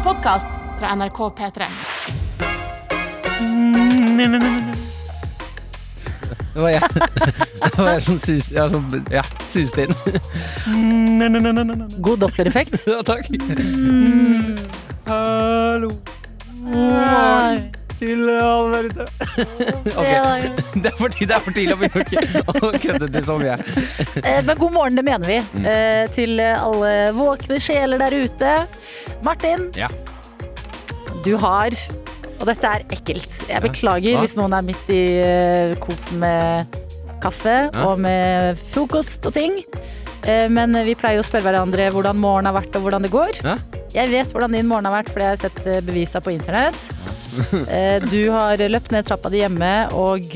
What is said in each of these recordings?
en podkast fra NRK P3. Det var jeg, det var jeg som suste ja, som, ja, suste inn. God dopplereffekt. Ja, takk. Hallo til alle der ute. Ok, det er for, det er for tidlig å begynne å- kødde til så mye. Eh, Men god morgen, det mener vi. Mm. Eh, Til alle våkne sjeler der ute. Martin, Ja. du har Og dette er ekkelt. Jeg beklager ja. hvis noen er midt i eh, kosen med kaffe Ja. og med frokost og ting. Eh, Men vi pleier å spørre hverandre hvordan morgenen har vært og hvordan det går. Ja. Jeg vet hvordan din morgen har vært, fordi jeg har sett eh, bevisa på internett. Eh, Du har løpt ned trappa di hjemme og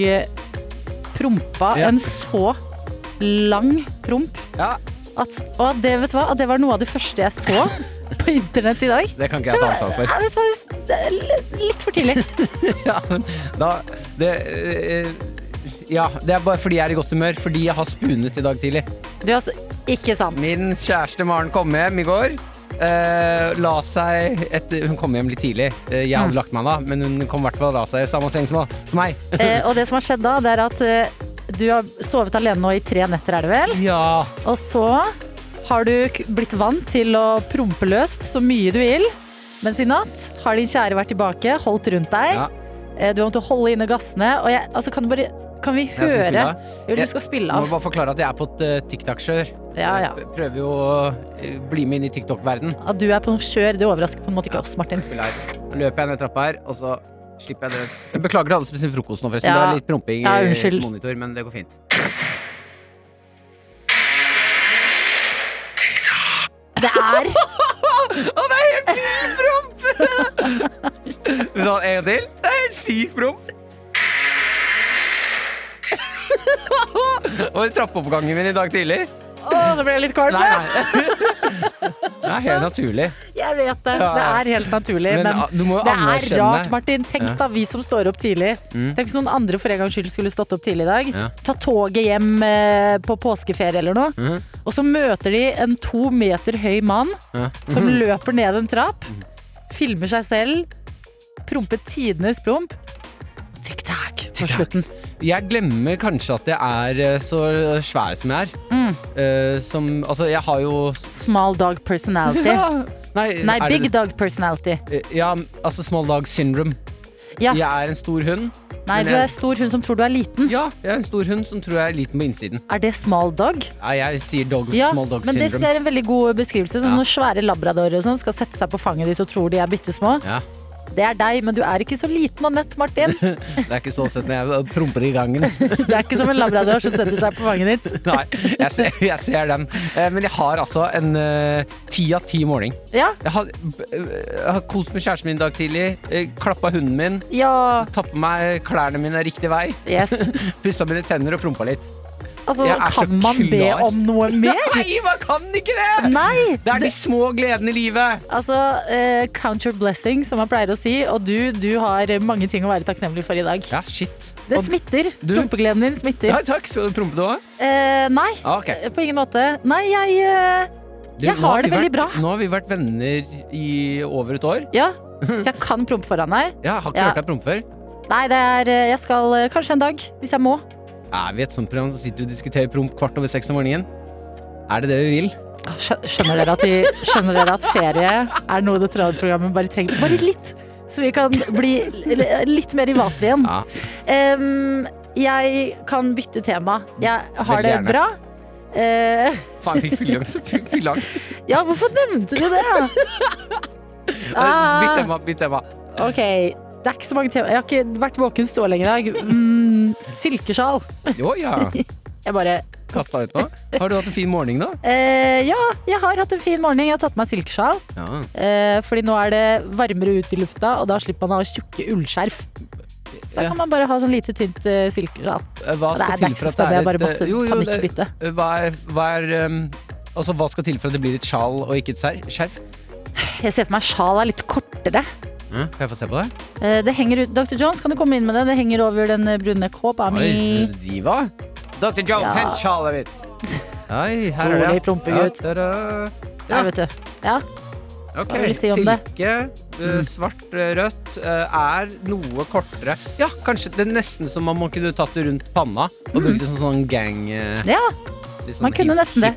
prompa Ja. en så lang promp Ja, at, og det, vet du hva, at det var noe av det første jeg så på internett i dag. det kan ikke jeg ta ansvar for. Ja, vet hva, det er litt- for tidlig. Ja, men da det, Ja, det er bare fordi jeg er i godt humør. Fordi jeg har spunet i dag tidlig. Du, altså, ikke sant. Min kjæreste Maren kom hjem i går. eh, la seg etter, Hun kom hjem litt tidlig. Eh, jeg Mm. hadde lagt meg da, men hun kom i hvert fall og la seg i samme seng som som meg. Eh, og det som har skjedd da, det er at eh, du har sovet alene nå i tre netter, er det vel? Ja. Og så har du blitt vant til å prompe løst så mye du vil. Mens i natt har din kjære vært tilbake, holdt rundt deg. Ja. Eh, Du har måttet holde inne gassene. Og jeg, altså, kan, du bare, kan vi høre. Jo, du skal spille Jeg må bare forklare at jeg er på et uh, TikTok-kjør. Ja, ja. Prøver jo å eh, bli med inn i TikTok-verden. At du er på noe kjør, det overrasker på en måte ikke oss, Martin. Nå løper jeg ned trappa her, og så slipper jeg det. Jeg beklager til alle som spiser frokost nå, forresten. Ja. Det er litt promping i monitor, men det går fint. Det er Å, det er helt vill promp! Vil du ha en gang til? Det er helt syk promp. Og i trappeoppgangen min i dag tidlig. Å, det ble litt kvalm. Nei, nei. Det er helt naturlig. Jeg vet det. Det er helt naturlig. Men, Men, ah, det er rart, Martin. Tenk Ja. da, vi som står opp tidlig. Mm. Tenk hvis noen andre for en gangs skyld skulle stått opp tidlig i dag. Ja. Ta toget hjem eh, på påskeferie eller noe. Mm. Og så møter de en to meter høy mann Ja. som løper ned en trapp. Filmer seg selv. Promper tidenes promp. På slutten. Jeg glemmer kanskje at jeg er eh, så svær som jeg er. Mm. Uh, som Altså, jeg har jo Small dog personality. Nei, Nei, er det- big dog personality. Eh, Ja, altså small dog syndrome. Ja. Jeg er en stor hund. Nei, du er en stor hund som tror du er liten. Ja, jeg er en stor hund som tror jeg er liten på innsiden. Er det small dog? Nei, jeg sier dog, Ja, small dog men det ser en veldig god beskrivelse. Som Ja. når svære labradorer og sånn skal sette seg på fanget ditt og tror de er bitte små. Ja, Det er deg, men du er ikke så liten og nett, Martin. Det er ikke så søtt når jeg promper i gangen. Det er ikke som en labrador som setter seg på fanget ditt. Nei, jeg ser, jeg ser den. Eh, Men jeg har altså en eh, ti av ti morgen. Ja, Jeg har, jeg har kost med kjæresten min i dag tidlig. eh, Klappa hunden min. ja, Tatt på meg klærne mine riktig vei. yes. Pussa mine tenner og prompa litt. Altså, kan man be om noe mer? Nei, man kan ikke det! Nei! Det er de små gledene i livet. Altså, uh, count your blessings, som man pleier å si. Og du, du har mange ting å være takknemlig for i dag. Ja, shit. Det smitter. du- Prompegleden din smitter. Ja, takk. Skal du prompe du òg? Uh, nei, Ah, okay. på ingen måte. Nei, jeg uh... Du, Jeg har det veldig vært, bra. Nå har vi vært venner i over et år. Ja, så jeg kan prompe foran deg. Ja, jeg har ikke Ja. hørt deg prompe før. Nei, det er eh, Jeg skal eh, kanskje en dag, hvis jeg må. Er vi et sånt program som sitter og diskuterer promp kvart over seks om morgenen? Er det det vi vil? Skjønner dere at, vi, skjønner dere at ferie er noe det radioprogrammet bare trenger? Bare litt! Så vi kan bli litt mer i vater igjen. Ja. Um, jeg kan bytte tema. Jeg har det bra. Uh, Faen, jeg fikk fylleangst. Fylleangst. ja, hvorfor nevnte du det? Ah. Bytt tema. Bytt tema. Ok, det er ikke så mange tema. Jeg har ikke vært våken så lenge i dag. Mm, silkesjal. Å ja. Jeg bare Kasta ut nå. Har du hatt en fin morgen, da? eh, Ja, jeg har hatt en fin morgen. Jeg har tatt meg silkesjal. Ja. Eh, fordi nå er det varmere ute i lufta, og da slipper man å ha tjukke ullskjerf. Så da kan man bare ha sånn lite, tynt uh, silkesjal. Hva Det er, skal det til for at det er, jeg er et måtte jo, jo, det- Hva er, hva er um, Altså, hva skal til for at det blir et sjal og ikke et skjerf? Jeg ser for meg sjal er litt kortere. Ja, kan jeg få se på det? Eh, det henger ut, Dr. Jones, kan du komme inn med det? Det henger over den eh, brune kåpa mi. Oi, diva. Dr. Jones, Ja. hent sjalet mitt. Oi, her er det. Prompegutt. Ja, ja. Ja, vet du. Ja. Ok, si? Silke, eh, svart, eh, rødt er noe kortere. Ja, kanskje det er nesten som om man kunne tatt det rundt panna og brukt det som sånn gang Ja, sånn man kunne nesten det.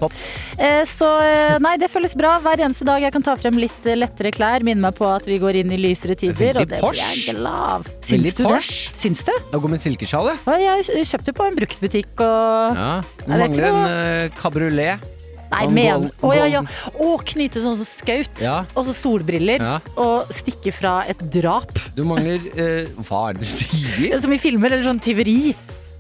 eh, så eh, nei, det føles bra. Hver eneste dag jeg kan ta frem litt eh, lettere klær. Minne meg på at vi går inn i lysere tider, og det blir jeg glad av. Syns du det? Syns du? Å går med silkesjal, jeg. Kjøpte på en bruktbutikk og Ja. er Mangler en kabriolet. Nei, men Å ja, ja. Å, knyte sånn som skaut. Ja. Og så solbriller. Ja. Og stikke fra et drap. Du mangler eh, Hva er det du sier? Som i filmer, eller sånn tyveri.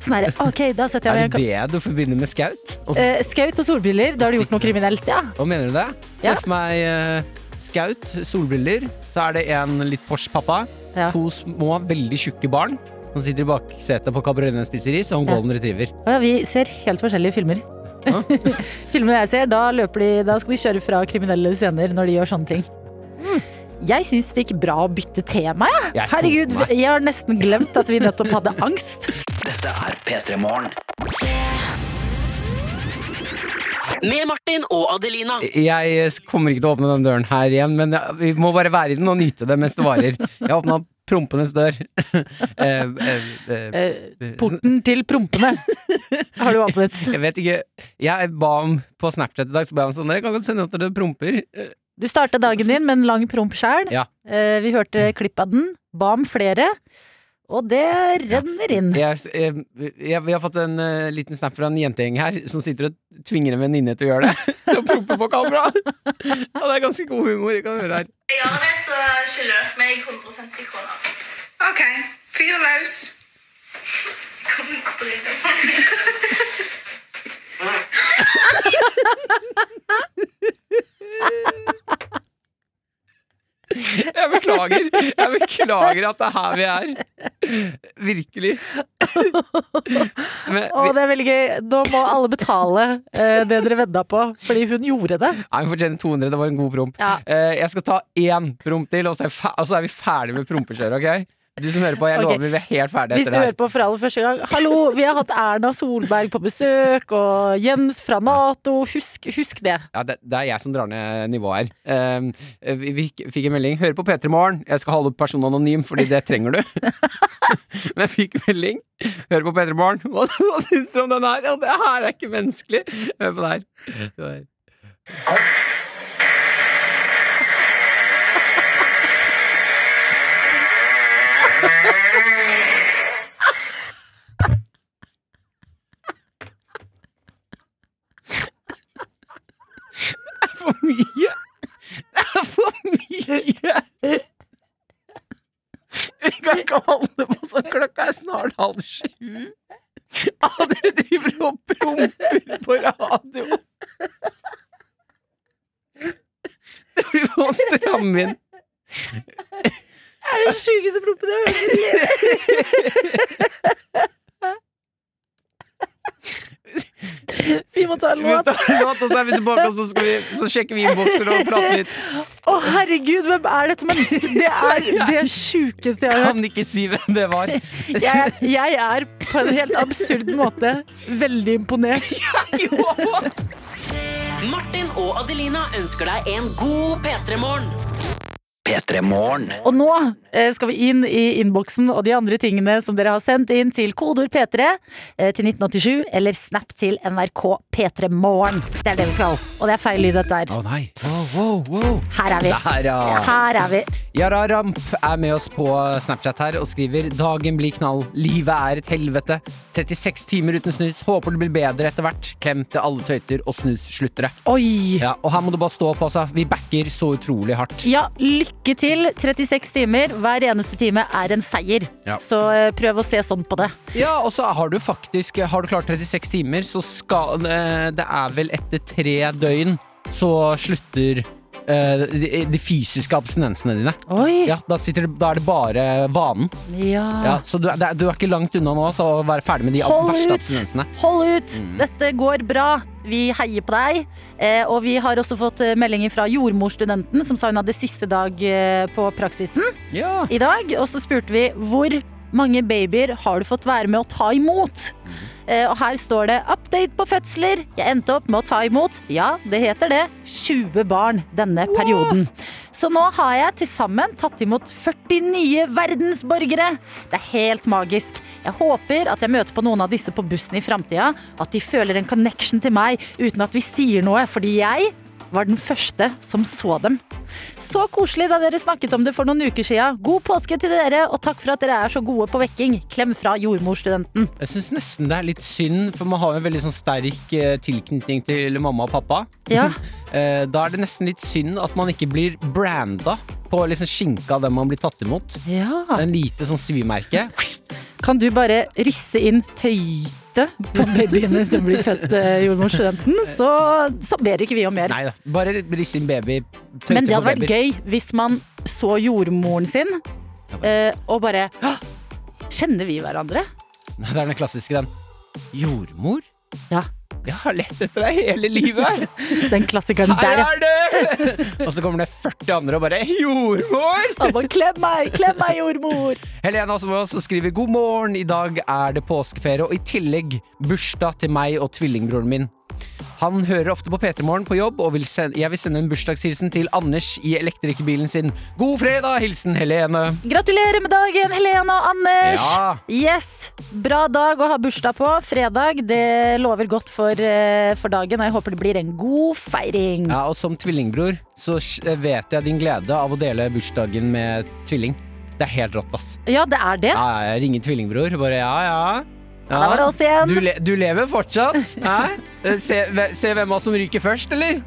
Sånn her, OK, da setter Er jeg det meg det du forbinder med skaut? Og, Eh, Skaut og solbriller, da har du gjort noe kriminelt, ja. Hva mener du det? Se Ja. for meg eh, skaut, solbriller. Så er det en litt Porsche-pappa. Ja. To små, veldig tjukke barn som sitter i baksetet på Cabriolet og spiser is, og en Ja. golden retriever. Å ja, vi ser helt forskjellige filmer. Ja. Filmene jeg ser, da, løper de, da skal de kjøre fra kriminelle scener når de gjør sånne ting. Jeg syns det gikk bra å bytte tema. jeg. Jeg Herregud, meg. jeg har nesten glemt at vi nettopp hadde angst. Dette er P3 Morgen. Med Martin og Adelina. Jeg kommer ikke til å åpne den døren her igjen, men vi må bare være i den og nyte det mens det varer. Jeg åpna prompenes dør. Eh, eh, eh, Eh, porten til prompene har du åpnet. jeg vet ikke. Jeg ba om på Snapchat i dag, så ba jeg om sånn Dere kan godt sende at dere promper. Eh, Du starta dagen din med en lang promp sjæl. Ja. Eh, Vi hørte klipp av den, ba om flere, og det renner inn. Jeg, jeg, jeg, vi har fått en uh, liten snap fra en jentegjeng her som sitter og tvinger en venninne til å gjøre det. Til å prompe på kamera. Ja, det er ganske god humor. Jeg kan høre her. jeg gjør det, så skylder dere meg 150 kroner. OK. Fyr løs. Kom drive. Jeg beklager. Jeg beklager at det er her vi er. Virkelig. Men, Å, det er veldig gøy. Nå må alle betale eh, det dere vedda på, fordi hun gjorde det. Nei, hun fortjener 200. Det var en god promp. Ja. Eh, jeg skal ta én promp til, og så er, vi fer- og så er vi ferdig med prompekjøret. ok? Du som hører på, jeg okay. lover vi er helt ferdige etter det her. Hvis du hører på for aller første gang, hallo, vi har hatt Erna Solberg på besøk, og Jens fra Nato. Husk, husk det. Ja, det, det er jeg som drar ned nivået her. Um, vi, fikk en melding. Hører på P3 Morgen. Jeg skal holde personen anonym, fordi det trenger du. Men jeg fikk melding. Hører på P3 Morgen. Hva, hva syns du om den her? Ja, det her er ikke menneskelig. Hør på det her. Det var- Det er for mye! Det er for mye! Vi kan ikke holde på sånn. Klokka er snart halv sju. Ah, dere driver og promper på radio! Det blir for å stramme inn. Er det sjukeste proppen jeg har hørt? Vi må ta en Vi låt. tar en låt, og så er vi tilbake, og så, skal vi, så sjekker vi innbokser og prater litt. Å, herregud, hvem er dette mennesket? Det er det sjukeste jeg har hørt. Kan ikke si hvem det var. Jeg, jeg er på en helt absurd måte veldig imponert. Martin og Adelina ønsker deg en god P3-morgen. P3 Morgen. Og nå eh, skal vi inn i innboksen og de andre tingene som dere har sendt inn til kodeord P3 eh, til 1987 eller Snap til NRK P3 Morgen. Det er det vi skal. Og det er feil lyd, dette her. Å nei. Oh, wow, wow. Her er vi. Der, ja. Her er vi. Yara Ramp er med oss på Snapchat her og skriver Dagen blir knall, livet er et helvete 36 timer uten snus, håper det blir bedre etter hvert Klem til alle tøyter og snussluttere Oi. Ja, og her må du bare stå på altså. vi backer så utrolig hardt Ja, lykke til. 36 timer. Hver eneste time er en seier. Ja. Så eh, prøv å se sånn på det. Ja, og så har du faktisk, har du klart 36 timer Så skal, eh, det er vel etter tre døgn Så slutter eh, de, de fysiske abstinensene dine. Ja, da, sitter, da er det bare vanen Ja. ja, Så du, det du er ikke langt unna nå Så å være ferdig med de Hold verste ut. abstinensene Hold ut! Mm. Dette går bra. Vi heier på deg. Eh, og vi har også fått eh, meldinger fra jordmorstudenten, som sa hun hadde siste dag eh, på praksisen Ja i dag. Og så spurte vi hvor mange babyer har du fått være med å ta imot? Eh, og her står det 'update på fødsler'. Jeg endte opp med å ta imot, ja, det heter det, 20 barn denne perioden. Så nå har jeg til sammen tatt imot 40 nye verdensborgere. Det er helt magisk. Jeg håper at jeg møter på noen av disse på bussen i framtida, at de føler en connection til meg uten at vi sier noe, fordi jeg var den første som så dem. Så koselig da dere snakket om det for noen uker siden. God påske til dere, og takk for at dere er så gode på vekking. Klem fra jordmorstudenten. Jeg syns nesten det er litt synd, for man har jo en veldig sånn sterk eh, tilknytning til mamma og pappa. Ja. Eh, da er det nesten litt synd at man ikke blir branda på liksom skinka av dem man blir tatt imot. ja. En lite sånn svimerke. Kan du bare risse inn tøyte på babyene som blir født, eh, jordmorstudenten, så, så ber ikke vi om mer. Nei da, bare riss inn baby. Men det hadde vært gøy hvis man så jordmoren sin eh, og bare Kjenner vi hverandre? Nei, Det er den klassiske, den. Jordmor? Ja. Jeg har lett etter deg hele livet! Den klassikeren Her der. er du! og så kommer det 40 andre og bare Jordmor! Bare, klem meg, klem meg, jordmor! Helena som også skriver god morgen, i dag er det påskeferie, og i tillegg bursdag til meg og tvillingbroren min. Han hører ofte på P3 Morgen på jobb, og vil sende, jeg vil sende en bursdagshilsen til Anders i elektrikerbilen sin. God fredag! Hilsen Helene. Gratulerer med dagen, Helene og Anders! Ja. Yes! Bra dag å ha bursdag på. Fredag, det lover godt for, eh, for dagen, og jeg håper det blir en god feiring. Ja, og som tvillingbror så vet jeg din glede av å dele bursdagen med tvilling. Det er helt rått, ass. Ja, det er det. Ja, jeg ringer tvillingbror, bare ja, ja. Ja. Der var det oss igjen. Du, le du lever fortsatt? Hæ? Se, se hvem av oss som ryker først, eller?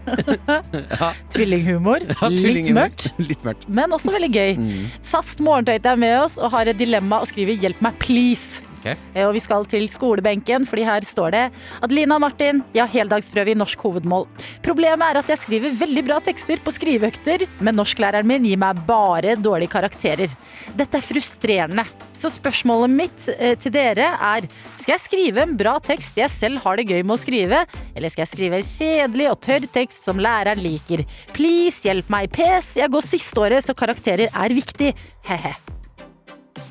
Tvillinghumor. Ja, Litt mørkt. Litt mørkt. Men også veldig gøy. Mm. Fast morgentøyte er med oss og har et dilemma og skriver 'hjelp meg, please'. Ok. Eh, Og vi skal til skolebenken, fordi her står det Adelina og Martin, jeg har heldagsprøve i norsk hovedmål. Problemet er at jeg skriver veldig bra tekster på skriveøkter, men norsklæreren min gir meg bare dårlige karakterer. Dette er frustrerende. Så spørsmålet mitt eh, til dere er skal jeg skrive en bra tekst jeg selv har det gøy med å skrive, eller skal jeg skrive kjedelig og tørr tekst som læreren liker? Please, hjelp meg, pes. Jeg går sisteåret, så karakterer er viktig. He-he.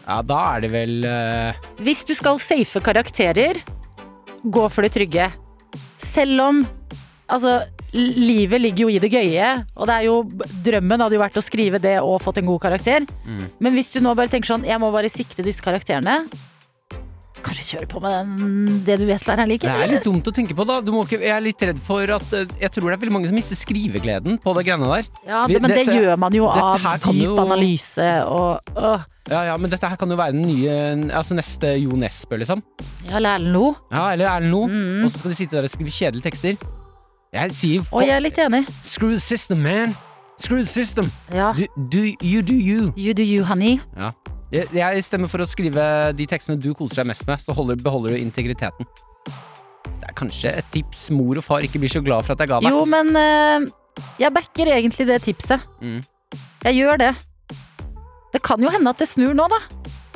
Ja, da er det vel uh... Hvis du skal safe karakterer, gå for det trygge. Selv om Altså, livet ligger jo i det gøye, og det er jo Drømmen hadde jo vært å skrive det og fått en god karakter. Men hvis du nå bare tenker sånn Jeg må bare sikre disse karakterene. Kanskje kjøre på med den, det du vet læreren Det er litt dumt å tenke på, da. Du må ikke, jeg er litt redd for at eh, Jeg tror det er veldig mange som mister skrivegleden på det greiene der. Ja, det, men det gjør man jo av dyp jo- analyse og øh. Ja, ja, Men dette her kan jo være den nye Altså neste Jo Nesbø, liksom. Ja, Erlend Lo. Ja, Eller Erlend Loe. Mm. Og så skal de sitte der og skrive kjedelige tekster. Jeg sier Og jeg er litt enig. Screw the system, man! Screw the system! Ja. Do, do, you do you. You do you, honey. Ja. Jeg, jeg stemmer for å skrive de tekstene du koser deg mest med, så holder, beholder du integriteten. Det er kanskje et tips mor og far ikke blir så glad for at jeg ga meg. Jo, men eh, jeg backer egentlig det tipset. Mm. Jeg gjør det. Det kan jo hende at det snur nå, da.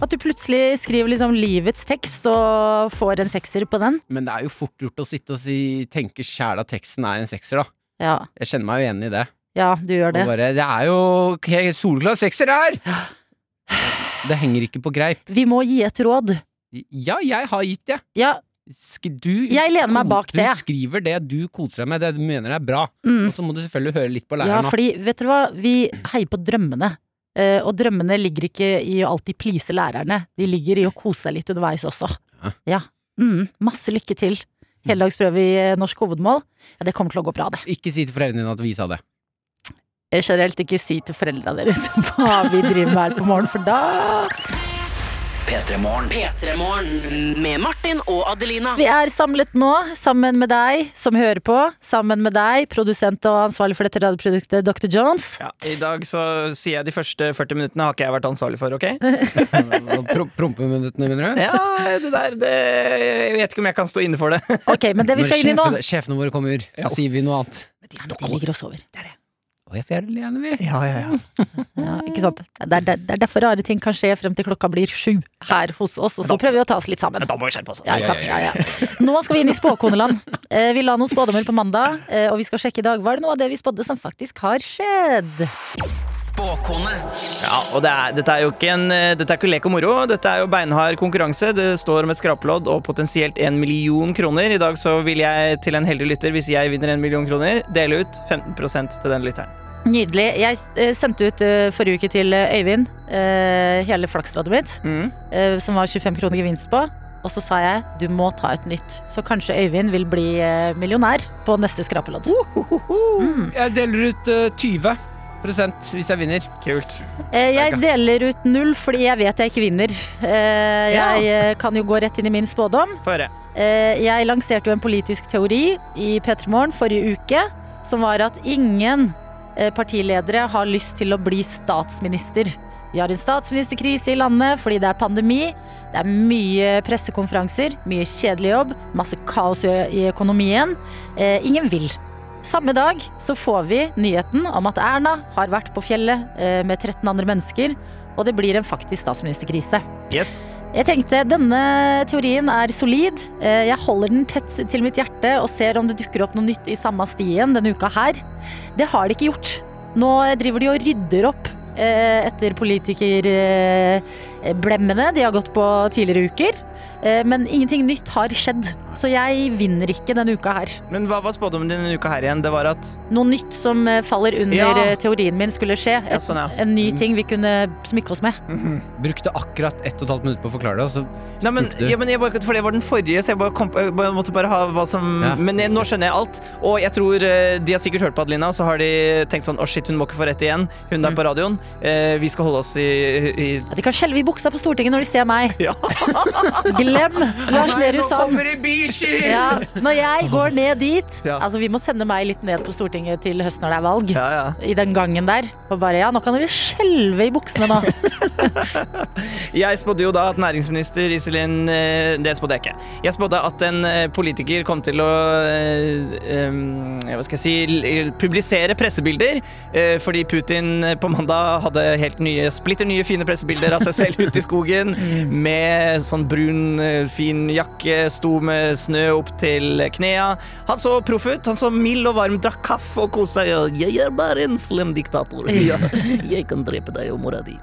At du plutselig skriver liksom livets tekst og får en sekser på den. Men det er jo fort gjort å sitte og si, tenke sjæl at teksten er en sekser, da. Ja, Jeg kjenner meg jo igjen i det. ja du gjør det. Bare, det er jo okay, soleklar sekser her! Det henger ikke på greip. Vi må gi et råd. Ja, jeg har gitt det. Ja, Sk du, Jeg lener meg bak du det. skriver det du koser deg med, det du mener er bra. mm. Og så må du selvfølgelig høre litt på læreren. Ja, fordi vet dere hva, vi heier på drømmene. Uh, og drømmene ligger ikke i å alltid please lærerne, de ligger i å kose seg litt underveis også. Ja. Ja. Mm, masse lykke til. Heldagsprøve i eh, norsk hovedmål. Ja, det kommer til å gå bra, det. Ikke si til foreldrene dine at vi sa det. Generelt ikke si til foreldra deres hva vi driver med her på morgen, for da P3 Morgen. Med Martin og Adelina. Vi er samlet nå, sammen med deg som hører på, sammen med deg, produsent og ansvarlig for dette radioproduktet, Dr. Jones. Ja, I dag så sier jeg de første 40 minuttene har ikke jeg vært ansvarlig for, ok? Pro Prompeminuttene, mener du? Ja, det der det, Jeg vet ikke om jeg kan stå inne for det. Ok, men det vi skal inn i nå Når sjefene våre kommer, så Ja. sier vi noe annet. Men De ligger og sover. Å, jeg fjerner gjerne, vi. Ja, ja, ja. Ja, ikke sant? Det er, det er derfor rare ting kan skje frem til klokka blir sju her hos oss, og så prøver vi å ta oss litt sammen. Men da må vi skjerpe oss. Ja, Altså. ikke sant? Ja, ja. Nå skal vi inn i spåkoneland. Eh, Vi la noen spådommer på mandag, eh, og vi skal sjekke i dag. Var det noe av det vi spådde som faktisk har skjedd? Spåkone. Ja, og det er, dette er jo ikke en eh, Dette er ikke lek og moro. Dette er jo beinhard konkurranse. Det står om et skrapelodd og potensielt en million kroner. I dag så vil jeg til en heldig lytter, hvis jeg vinner en million kroner, dele ut 15% til den lytteren. Nydelig. Jeg eh, sendte ut eh, forrige uke til eh, Øyvind hele flaksloddet mitt, Mm. eh, som var 25 kroner gevinst på. Og så sa jeg du må ta et nytt, så kanskje Øyvind vil bli millionær på neste skrapelodd. Jeg deler ut eh, 20 hvis jeg vinner. Kult. Eh, jeg deler ut null fordi jeg vet jeg ikke vinner. Eh, Ja. jeg kan jo gå rett inn i min spådom. Eh, jeg lanserte jo en politisk teori i P3 Morgen forrige uke, som var at ingen partiledere har lyst til å bli statsminister. Vi har en statsministerkrise i landet fordi det er pandemi. Det er mye pressekonferanser, mye kjedelig jobb, masse kaos i i økonomien. Eh, ingen vil. Samme dag så får vi nyheten om at Erna har vært på fjellet eh, med 13 andre mennesker, og det blir en faktisk statsministerkrise. Yes. Jeg tenkte denne teorien er solid. Eh, Jeg holder den tett til mitt hjerte og ser om det dukker opp noe nytt i samme stien denne uka her. Det har de ikke gjort. Nå driver de og rydder opp etter etter politikerblemmene de har gått på tidligere uker. Eh, Men ingenting nytt har skjedd, så jeg vinner ikke denne uka her. Men hva var spådommen din denne uka her igjen? Det var at Noe nytt som eh, faller under Ja. eh, teorien min skulle skje. Ja, sånn, ja. En ny ting vi kunne smykke oss med. Brukte akkurat 1 12 minutter på å forklare det, og så Nei, men, du. ja, men jeg bare, For det var den forrige, så jeg bare, kom, jeg måtte bare ha hva som Ja. Men jeg, nå skjønner jeg alt. Og jeg tror eh, de har sikkert hørt på Adelina, og så har de tenkt sånn Å, shit, hun må ikke få rett igjen. Hun Mm. der på radioen. Eh, vi skal holde oss i, i Ja, de kan skjelve i buksa på Stortinget når de ser meg. Ja. Glem Lars Nehru Sand. Ja, når jeg går ned dit Ja. Altså Vi må sende meg litt ned på Stortinget til høsten når det er valg. Ja, ja. I den gangen der. Og bare ja, nå kan dere skjelve i buksene nå. Jeg spådde jo da at næringsminister Iselin eh, Det spådde jeg ikke. Jeg spådde at en eh, politiker kom til å eh, Hva skal jeg si Publisere pressebilder. eh, Fordi Putin på mandag hadde helt nye, splitter nye fine pressebilder av seg selv ute i skogen. Med sånn brun, eh, fin jakke, sto med snø opp til knea. Han så proff ut. Han så mild og varm, drakk kaffe og koste seg. Jeg er bare en slem diktator. Ja, jeg kan drepe deg og mora di.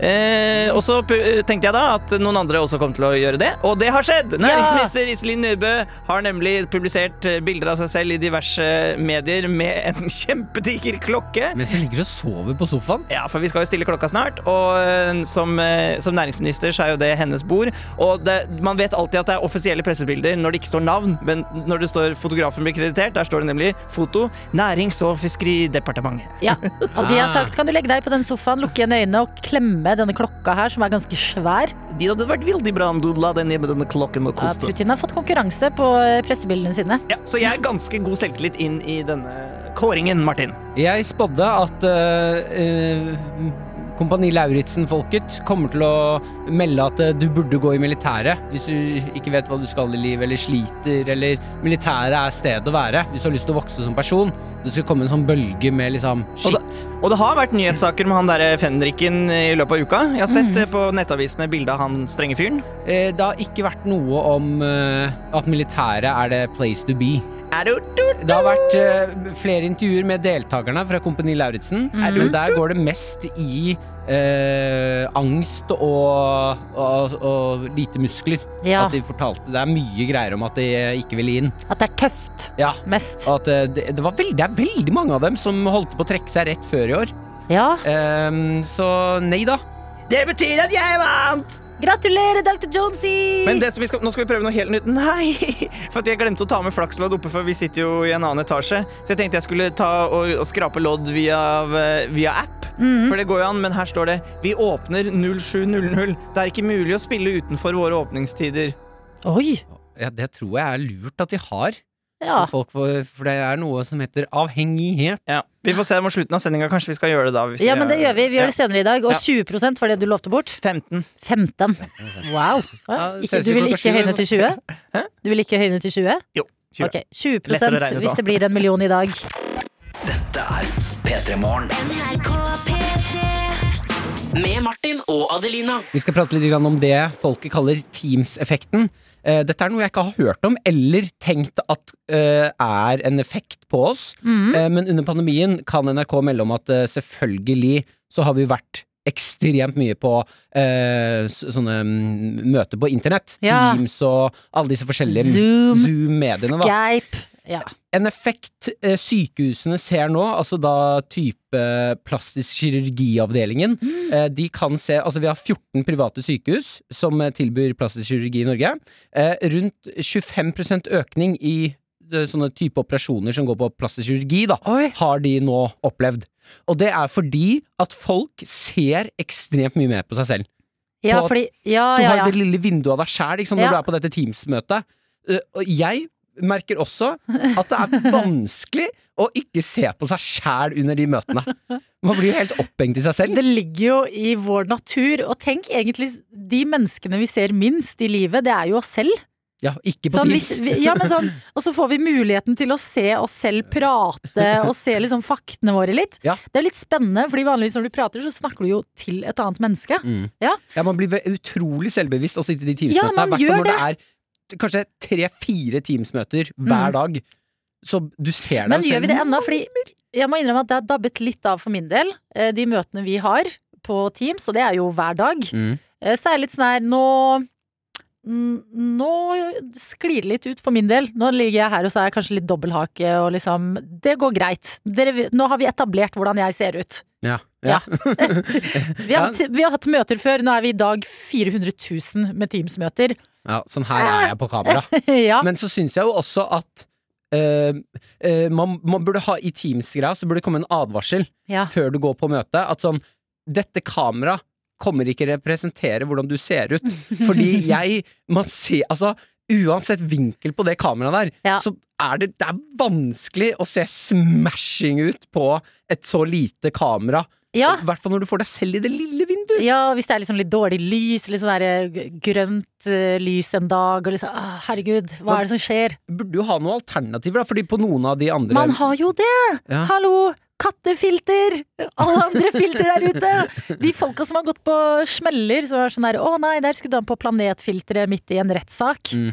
Eh, og så tenkte jeg da at noen andre også kom til å gjøre det, og det har skjedd! Næringsminister Iselin Nybø har nemlig publisert eh, bilder av seg selv i diverse medier med en kjempediger klokke. Mens hun ligger og sover på sofaen. Ja, for vi skal jo stille klokka snart, og eh, som, eh, som næringsminister så er jo det hennes bord. Og det, man vet alltid at det er offisielle pressebilder når det ikke står navn, men når det står fotografen blir kreditert, der står det nemlig foto Nærings- og fiskeridepartementet. Ja, Og de har sagt kan du legge deg på den sofaen, lukke igjen øynene og klemme denne klokka her, som er ganske svær. De hadde vært veldig bra om du la deg ned med denne klokken og koste. Ja, Putin har fått konkurranse på eh, pressebildene sine. Ja, så jeg er ganske god selvtillit inn i denne kåringen, Martin. Jeg spådde at uh, eh, Kompani Lauritzen-folket kommer til å melde at eh, du burde gå i militæret hvis du ikke vet hva du skal i livet, eller sliter, eller militæret er stedet å være hvis du har lyst til å vokse som person. Det skal komme en sånn bølge med liksom Og det, shit. og det har vært nyhetssaker med han derre fenriken i løpet av uka. Jeg har sett mm. på nettavisene bilde av han strenge fyren. Eh, Det har ikke vært noe om eh, at militæret er the place to be. Det har vært uh, flere intervjuer med deltakerne fra Kompani Lauritzen, men der går det mest i uh, angst og, og, og lite muskler. Ja. At de fortalte Det er mye greier om at de ikke ville inn. At det er tøft. Ja. Mest. At eh, det, det, var veldig, det er veldig mange av dem som holdt på å trekke seg rett før i år. Ja. Ehm, så nei da. Det betyr at jeg vant! Gratulerer, dr. Jonesy! Men det som vi skal, nå skal vi prøve noe helt nytt. Nei! For at jeg glemte å ta med flakslodd oppe, for vi sitter jo i en annen etasje. Så jeg tenkte jeg skulle ta og, og skrape lodd via, eh, via app. For det går jo an, men her står det Vi åpner 07.00. Det er ikke mulig å spille utenfor våre åpningstider. Oi! Ja, det tror jeg er lurt at de har. Ja. For, folk, for, for det er noe som heter avhengighet. Ja, Vi får se mot slutten av sendinga. Kanskje vi skal gjøre det da. hvis ja, men det gjør vi. Vi gjør det senere i dag. Og Ja. 20 var det du lovte bort. 15. 15. Wow. Ja, Ikke, du vil ikke høyne til 20? Du vil ikke høyne til 20? Jo. 20. Ok, 20 regne hvis det blir en million i dag. Dette er P3 Morgen. Med Martin og Adelina. Vi skal prate litt om det folket kaller Teams-effekten. Eh, dette er noe jeg ikke har hørt om, eller tenkt at eh, er en effekt på oss. Mm. Eh, men under pandemien kan NRK melde om at selvfølgelig så har vi vært ekstremt mye på eh, sånne mm, møter på internett. Ja. Teams og alle disse forskjellige Zoom, Zoom-mediene. da. Skype. Ja. En effekt eh, sykehusene ser nå, altså da type plastisk kirurgiavdelingen, Mm. eh, de kan se Altså vi har 14 private sykehus som eh, tilbyr plastisk kirurgi i Norge. Eh, rundt 25% økning i sånne type operasjoner som går på plastisk kirurgi, da, Oi. har de nå opplevd. Og det er fordi at folk ser ekstremt mye mer på seg selv. Ja, På fordi Ja, Du har ja. det lille vinduet av deg sjæl når du er på dette Teams-møtet. Jeg merker også at det er vanskelig å ikke se på seg sjæl under de møtene. Man blir jo helt opphengt i seg selv. Det ligger jo i vår natur. Og tenk egentlig, de menneskene vi ser minst i livet, det er jo oss selv. Ja, ikke på Sånn, Teams. vi, ja, men sånn, og så får vi muligheten til å se oss selv prate og se liksom faktene våre litt. Ja. Det er litt spennende, fordi vanligvis når du prater, så snakker du jo til et annet menneske. Mm. Ja. Ja, man blir utrolig selvbevisst å sitte i de Ja, Teams-møtene. man I hvert fall når det er kanskje tre-fire Teams-møter hver Mm. dag. Så du ser deg Men gjør vi det ennå? Fordi jeg må innrømme at det har dabbet litt av for min del, eh, de møtene vi har på Teams, og det er jo hver dag. Mm. Eh, Så er det litt sånn her, nå Nå sklir det litt ut for min del. Nå ligger jeg her og så er jeg kanskje litt dobbelthake og liksom Det går greit. Dere, nå har vi etablert hvordan jeg ser ut. Ja. Ja. Vi har, hatt- vi har hatt møter før, nå er vi i dag 400 000 med Teams-møter. ja, sånn her er jeg på kamera. ja. Men så syns jeg jo også at Uh, uh, man, man burde ha i Teams-greia så burde det komme en advarsel ja. før du går på møte. At sånn Dette kamera kommer ikke representere hvordan du ser ut. Fordi jeg Man ser Altså, uansett vinkel på det kameraet der, Ja. så er det, det er vanskelig å se smashing ut på et så lite kamera. Ja. I hvert fall når du får deg selv i det lille vinduet. ja, hvis det er liksom litt dårlig lys, litt sånn der eh, grønt uh, lys en dag, og liksom ah, Herregud, hva er det som skjer? Burde jo ha noen alternativer, da. Fordi på noen av de andre Man har jo det! Ja. Hallo! Kattefilter! Alle andre filter der ute! De folka som har gått på smeller, som er sånn der Å nei, der skulle du ha på planetfilteret midt i en rettssak. Mm.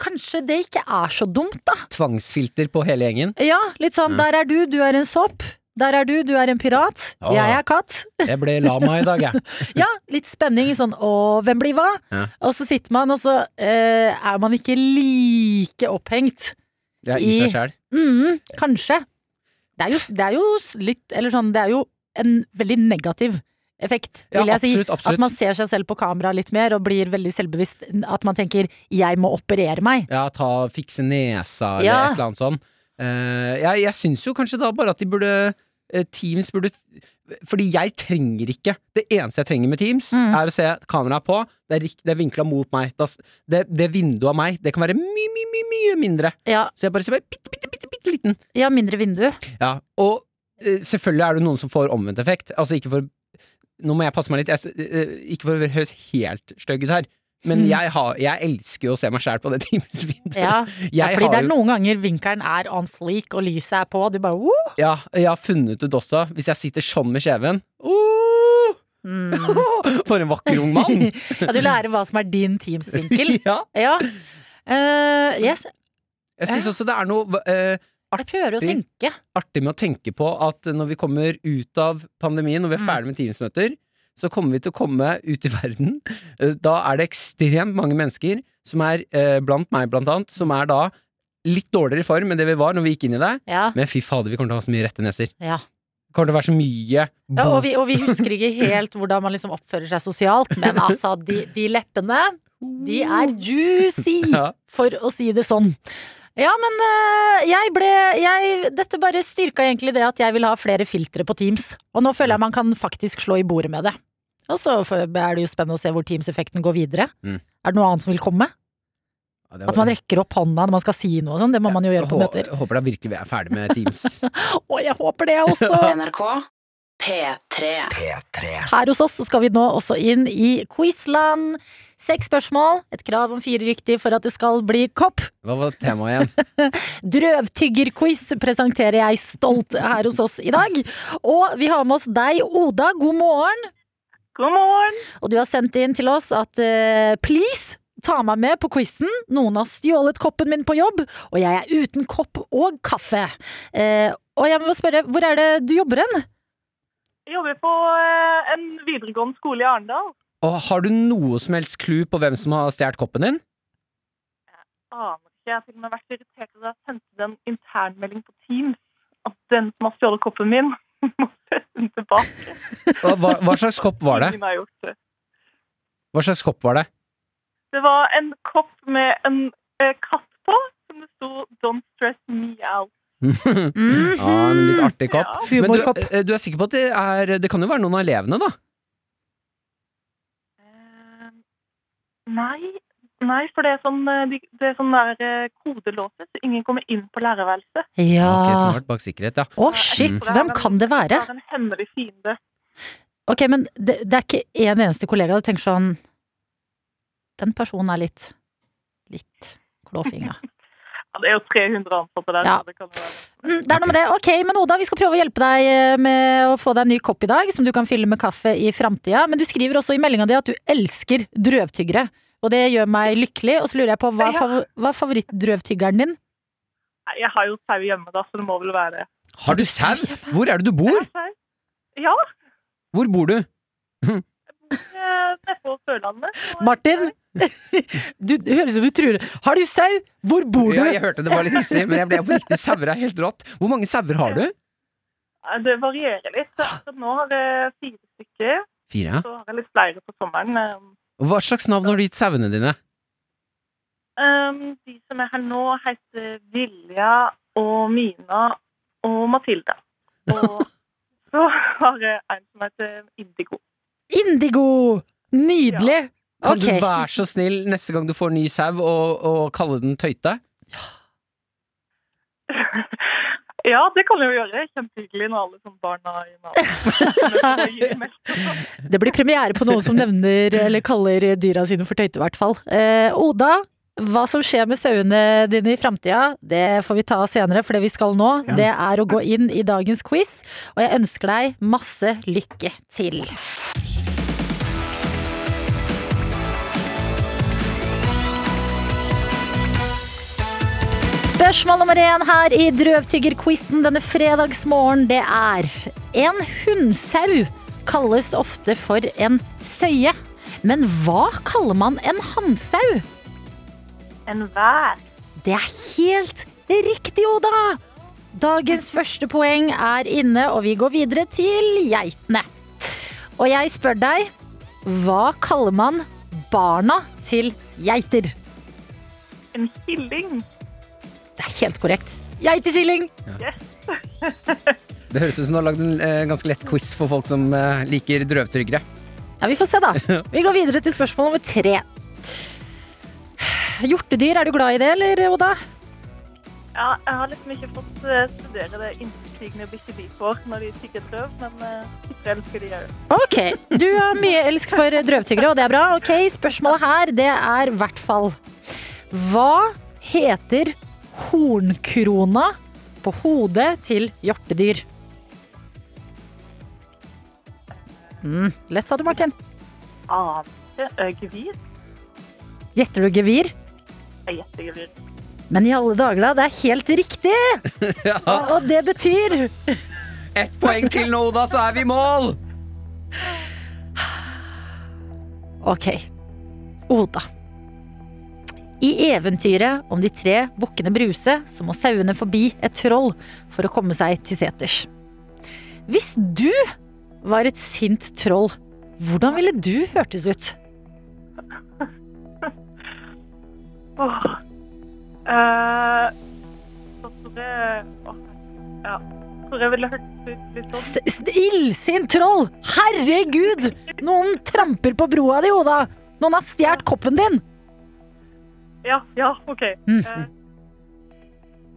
Kanskje det ikke er så dumt, da. Tvangsfilter på hele gjengen. Ja, litt sånn der er du, du er en sopp. Der er du, du er en pirat. Ja. Jeg er katt. Jeg ble lama i dag, jeg. Ja, litt spenning. Sånn å, hvem blir hva? Ja. Og så sitter man, og så eh, er man ikke like opphengt. Ja, i I- seg sjæl. Mm, kanskje. Det er, jo, det er jo litt Eller sånn, det er jo en veldig negativ effekt, Ja, vil jeg si. absolutt, absolutt. At man ser seg selv på kamera litt mer og blir veldig selvbevisst. At man tenker 'jeg må operere meg'. Ja, ta, fikse nesa eller Ja. et eller annet sånt. Uh, jeg jeg syns jo kanskje da bare at de burde Teams burde Fordi jeg trenger ikke Det eneste jeg trenger med Teams, Mm. er å se kameraet på. Det er, det er vinkla mot meg. Det, det vinduet av meg, det kan være mye, mye, mye, mye mindre. Ja, Så jeg bare ser bitte, bitte, bitte, bitte liten. ja mindre vindu. Ja, og eh, selvfølgelig er det noen som får omvendt effekt. Altså ikke for Nå må jeg passe meg litt. Jeg, eh, ikke for å høres helt stygg ut her. Men jeg, har, jeg elsker jo å se meg sjæl på det Teams-vinduet. Ja, ja fordi det er noen ganger vinkelen er on fleak og lyset er på, og du bare Woo! Ja, jeg har funnet ut også, hvis jeg sitter sånn med kjeven mm. For en vakker ung mann! Ja, du lærer hva som er din Teams-vinkel. ja. Ja. Uh, yes, Jeg syns også det er noe å Artig. artig med å tenke på at når vi kommer ut av pandemien, når vi er Mm. ferdig med Teams-møter, så kommer vi til å komme ut i verden. Eh, Da er det ekstremt mange mennesker, som er eh, blant meg blant annet, som er da litt dårligere i form enn det vi var når vi gikk inn i det. Ja, Men fy fader, vi kommer til å ha så mye rette neser. ja. Det kommer til å være så mye Ja, og, vi, og vi husker ikke helt hvordan man liksom oppfører seg sosialt, men altså, de, de leppene, de er juicy, for å si det sånn. Ja, men øh, jeg ble jeg, Dette bare styrka egentlig det at jeg vil ha flere filtre på Teams. Og nå føler jeg man kan faktisk slå i bordet med det. Og så er det jo spennende å se hvor Teams-effekten går videre. Mm. Er det noe annet som vil komme? Ja, var... At man rekker opp hånda når man skal si noe og sånn. Det må man jo gjøre på møter. Jeg håper da virkelig vi er ferdig med Teams. Å, jeg håper det også! NRK P3. P3. Her hos oss så skal vi nå også inn i quizland. Seks spørsmål, et krav om fire riktig for at det skal bli kopp. Hva var temaet igjen? Drøvtyggerquiz presenterer jeg stolt her hos oss i dag. Og vi har med oss deg, Oda. God morgen. God morgen. Og du har sendt inn til oss at uh, please, ta meg med på quizen. Noen har stjålet koppen min på jobb, og jeg er uten kopp og kaffe. Uh, og jeg må spørre, hvor er det du jobber hen? Jeg jobber på uh, en videregående skole i Arendal. Og har du noe som helst clou på hvem som har stjålet koppen din? Jeg Aner ikke. Jeg har til og med vært irritert over at jeg sendte en internmelding på Teams at den som har stjålet koppen min, må den tilbake. Hva, hva slags kopp var det? Hva slags kopp var det? Det var en kopp med en eh, katt på, som det sto 'Don't stress me out'. Ja, en litt artig kopp. Ja. Men du, eh, du er sikker på at det er Det kan jo være noen av elevene, da? Uh, nei, nei, for det er sånn, eh, det er sånn der eh, kodelåse, så ingen kommer inn på lærerværelset. Ja. Ok, smart bak sikkerhet, ja. Å, shit. Mm. Hvem kan det være? Det er en hemmelig fiende. Ok, men det, det er ikke én eneste kollega du tenker sånn Den personen er litt Litt klåfingra. Ja, det er jo 300 ansatte der. Ja. det kan være. Mm, det er noe med det. Ok, men Oda, vi skal prøve å hjelpe deg eh, med å få deg en ny kopp i dag, som du kan fylle med kaffe i framtida. Men du skriver også i meldinga di at du elsker drøvtyggere. Og det gjør meg lykkelig. Og så lurer jeg på, hva er, favor hva er favorittdrøvtyggeren din? Jeg har jo sau hjemme, da, så det må vel være det. Har du sau? Hvor er det du bor? Ja, Hvor bor du? eh, nede på Sørlandet. Martin, du, høres ut som du truer. Har du sau? Hvor bor du? Ja, jeg hørte det var litt hissig, men jeg ble oppriktig sauer er helt rått. Hvor mange sauer har du? Det varierer litt. så Nå har jeg fire stykker, Fire. så har jeg litt flere på sommeren. Hva slags navn har du gitt sauene dine? Um, de som er her nå, heter Vilja og Mina og Matilda. Og så har jeg en som heter Indigo. Indigo! Nydelig! Kan okay. du være så snill neste gang du får ny sau, og, og kalle den Tøyte? Ja, det kan jeg jo gjøre. Kjempehyggelig når alle som barna i navnet. Det blir premiere på noen som nevner eller kaller dyra sine for tøyte, i hvert fall. Eh, Oda, hva som skjer med sauene dine i framtida, det får vi ta senere, for det vi skal nå, det er å gå inn i dagens quiz. Og jeg ønsker deg masse lykke til. Spørsmål nummer én her i Drøvtyggerquizen denne fredagsmorgen, det er En hundsau kalles ofte for en søye. Men hva kaller man en hannsau? En vær. Det er helt riktig, Oda! Dagens første poeng er inne, og vi går videre til geitene. Og jeg spør deg, hva kaller man barna til geiter? En killing. Det er helt korrekt. Geiteskilling! Det høres ut som du har lagd en eh, ganske lett quiz for folk som eh, liker drøvtyggere. Ja, vi får se, da. Vi går videre til spørsmål nummer tre. Hjortedyr, er du glad i det, eller, Oda? Ja, jeg har liksom ikke fått eh, studere det innstigende bikkjer de får når de tygger drøv, men uh, jeg elsker de òg. Ok, du har mye elsk for drøvtyggere, og det er bra. Ok, Spørsmålet her, det er i hvert fall Hva heter hornkrona på hodet til hjortedyr? Mm, lett, sa du, Martin. Ante gevir. Gjetter du gevir? Jeg gjetter gevir. Men i alle dager, da. Det er helt riktig! Og det betyr Ett poeng til nå, da, så er vi i mål! Ok. Oda. I eventyret om de tre bukkene Bruse, så må sauene forbi et troll for å komme seg til seters. Hvis du var et sint troll, hvordan ville du hørtes ut? Åh. Så tror jeg åh, Ja. Tror jeg ville hørtes ut litt sånn S- s- Illsint troll! Herregud! Noen tramper på broa di, Oda! Noen har stjålet koppen din! Ja, ja, OK. Mm. Eh,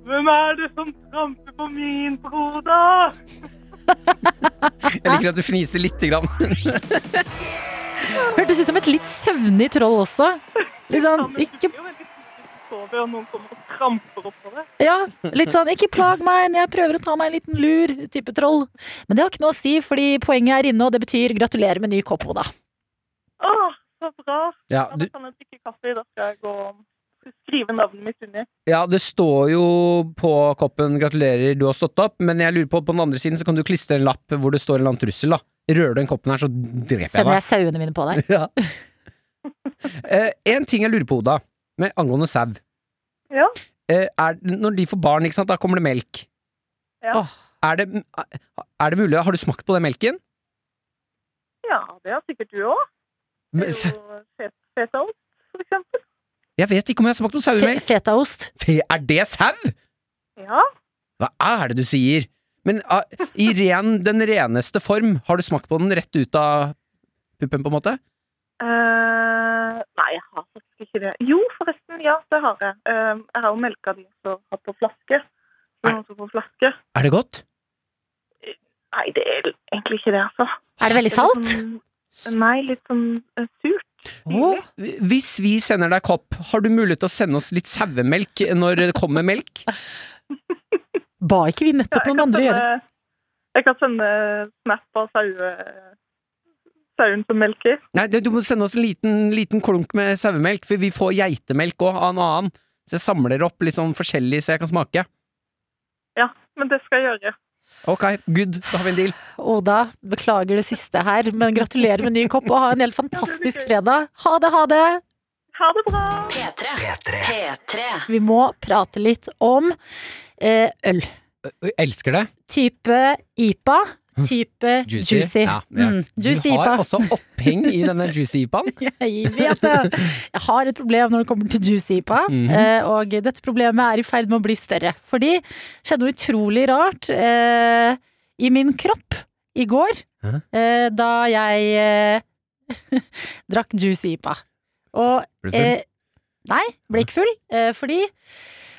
hvem er det som tramper på min bro, da? Jeg liker at du fniser lite grann. Hørtes ut som et litt søvnig troll også. Litt sånn, Han ikke sover, og noen kommer og tramper oppover. Ja, litt sånn 'ikke plag meg, jeg prøver å ta meg en liten lur'-type troll. Men det har ikke noe å si, fordi poenget er inne, og det betyr gratulerer med ny kopp, Oda. Åh, Så bra. Ja, du, da kan jeg drikke kaffe. Da skal jeg gå og skrive navnet mitt under. ja, det står jo på koppen 'gratulerer, du har stått opp', men jeg lurer på på den andre siden så kan du klistre en lapp hvor det står en eller annen trussel. da Rører du den koppen her, så dreper jeg Sender jeg sauene mine på deg. Ja. Eh, en ting jeg lurer på, Oda, med angående sau. Ja. Eh, er, når de får barn, ikke sant, da kommer det melk. Ja. Åh. Er det, er det mulig? Har du smakt på den melken? Ja, det har sikkert du òg. Det er jo fet- fetaost, for eksempel. Jeg vet ikke om jeg har smakt noe Fe fetaost. Fe- Er det sau? Ja. Hva er det du sier? Men uh, i ren, den reneste form, har du smakt på den rett ut av puppen, på en måte? Uh, nei, jeg har faktisk ikke det. Jo, forresten, ja, det har jeg. Uh, jeg har jo melka de som har på flaske. Er- noen flaske. Er det godt? Nei, det er egentlig ikke det, altså. Er det veldig Det er salt? sånn- nei, litt sånn eh, surt. Hvis vi sender deg kopp, har du mulighet til å sende oss litt sauemelk når det kommer melk? Ba ikke vi nettopp ja, noen andre andre gjøre Jeg kan sende snap av saue, sauen som melker. Nei, du må sende oss en liten, liten klunk med sauemelk, for vi får geitemelk òg av en annen. Så jeg samler opp litt sånn forskjellig så jeg kan smake. Ja, men det skal jeg gjøre. Ok, good, da har vi en deal. Oda, beklager det siste her, men gratulerer med ny kopp og ha en helt fantastisk fredag. Ha det, ha det! Ha det bra! P3. P3. P3. Vi må prate litt om eh, øl. Jeg elsker det. Type IPA, type juicy. Ja, ja. Mm, juicy du har også oppheng i denne juicy IPA-en. Jeg vet det! Jeg har et problem når det kommer til juicy IPA, mm -hmm. og dette problemet er i ferd med å bli større. Fordi det skjedde noe utrolig rart eh, i min kropp i går, eh, da jeg eh, drakk juicy IPA. Og Ble du full? Eh, nei, ble ikke full, eh, fordi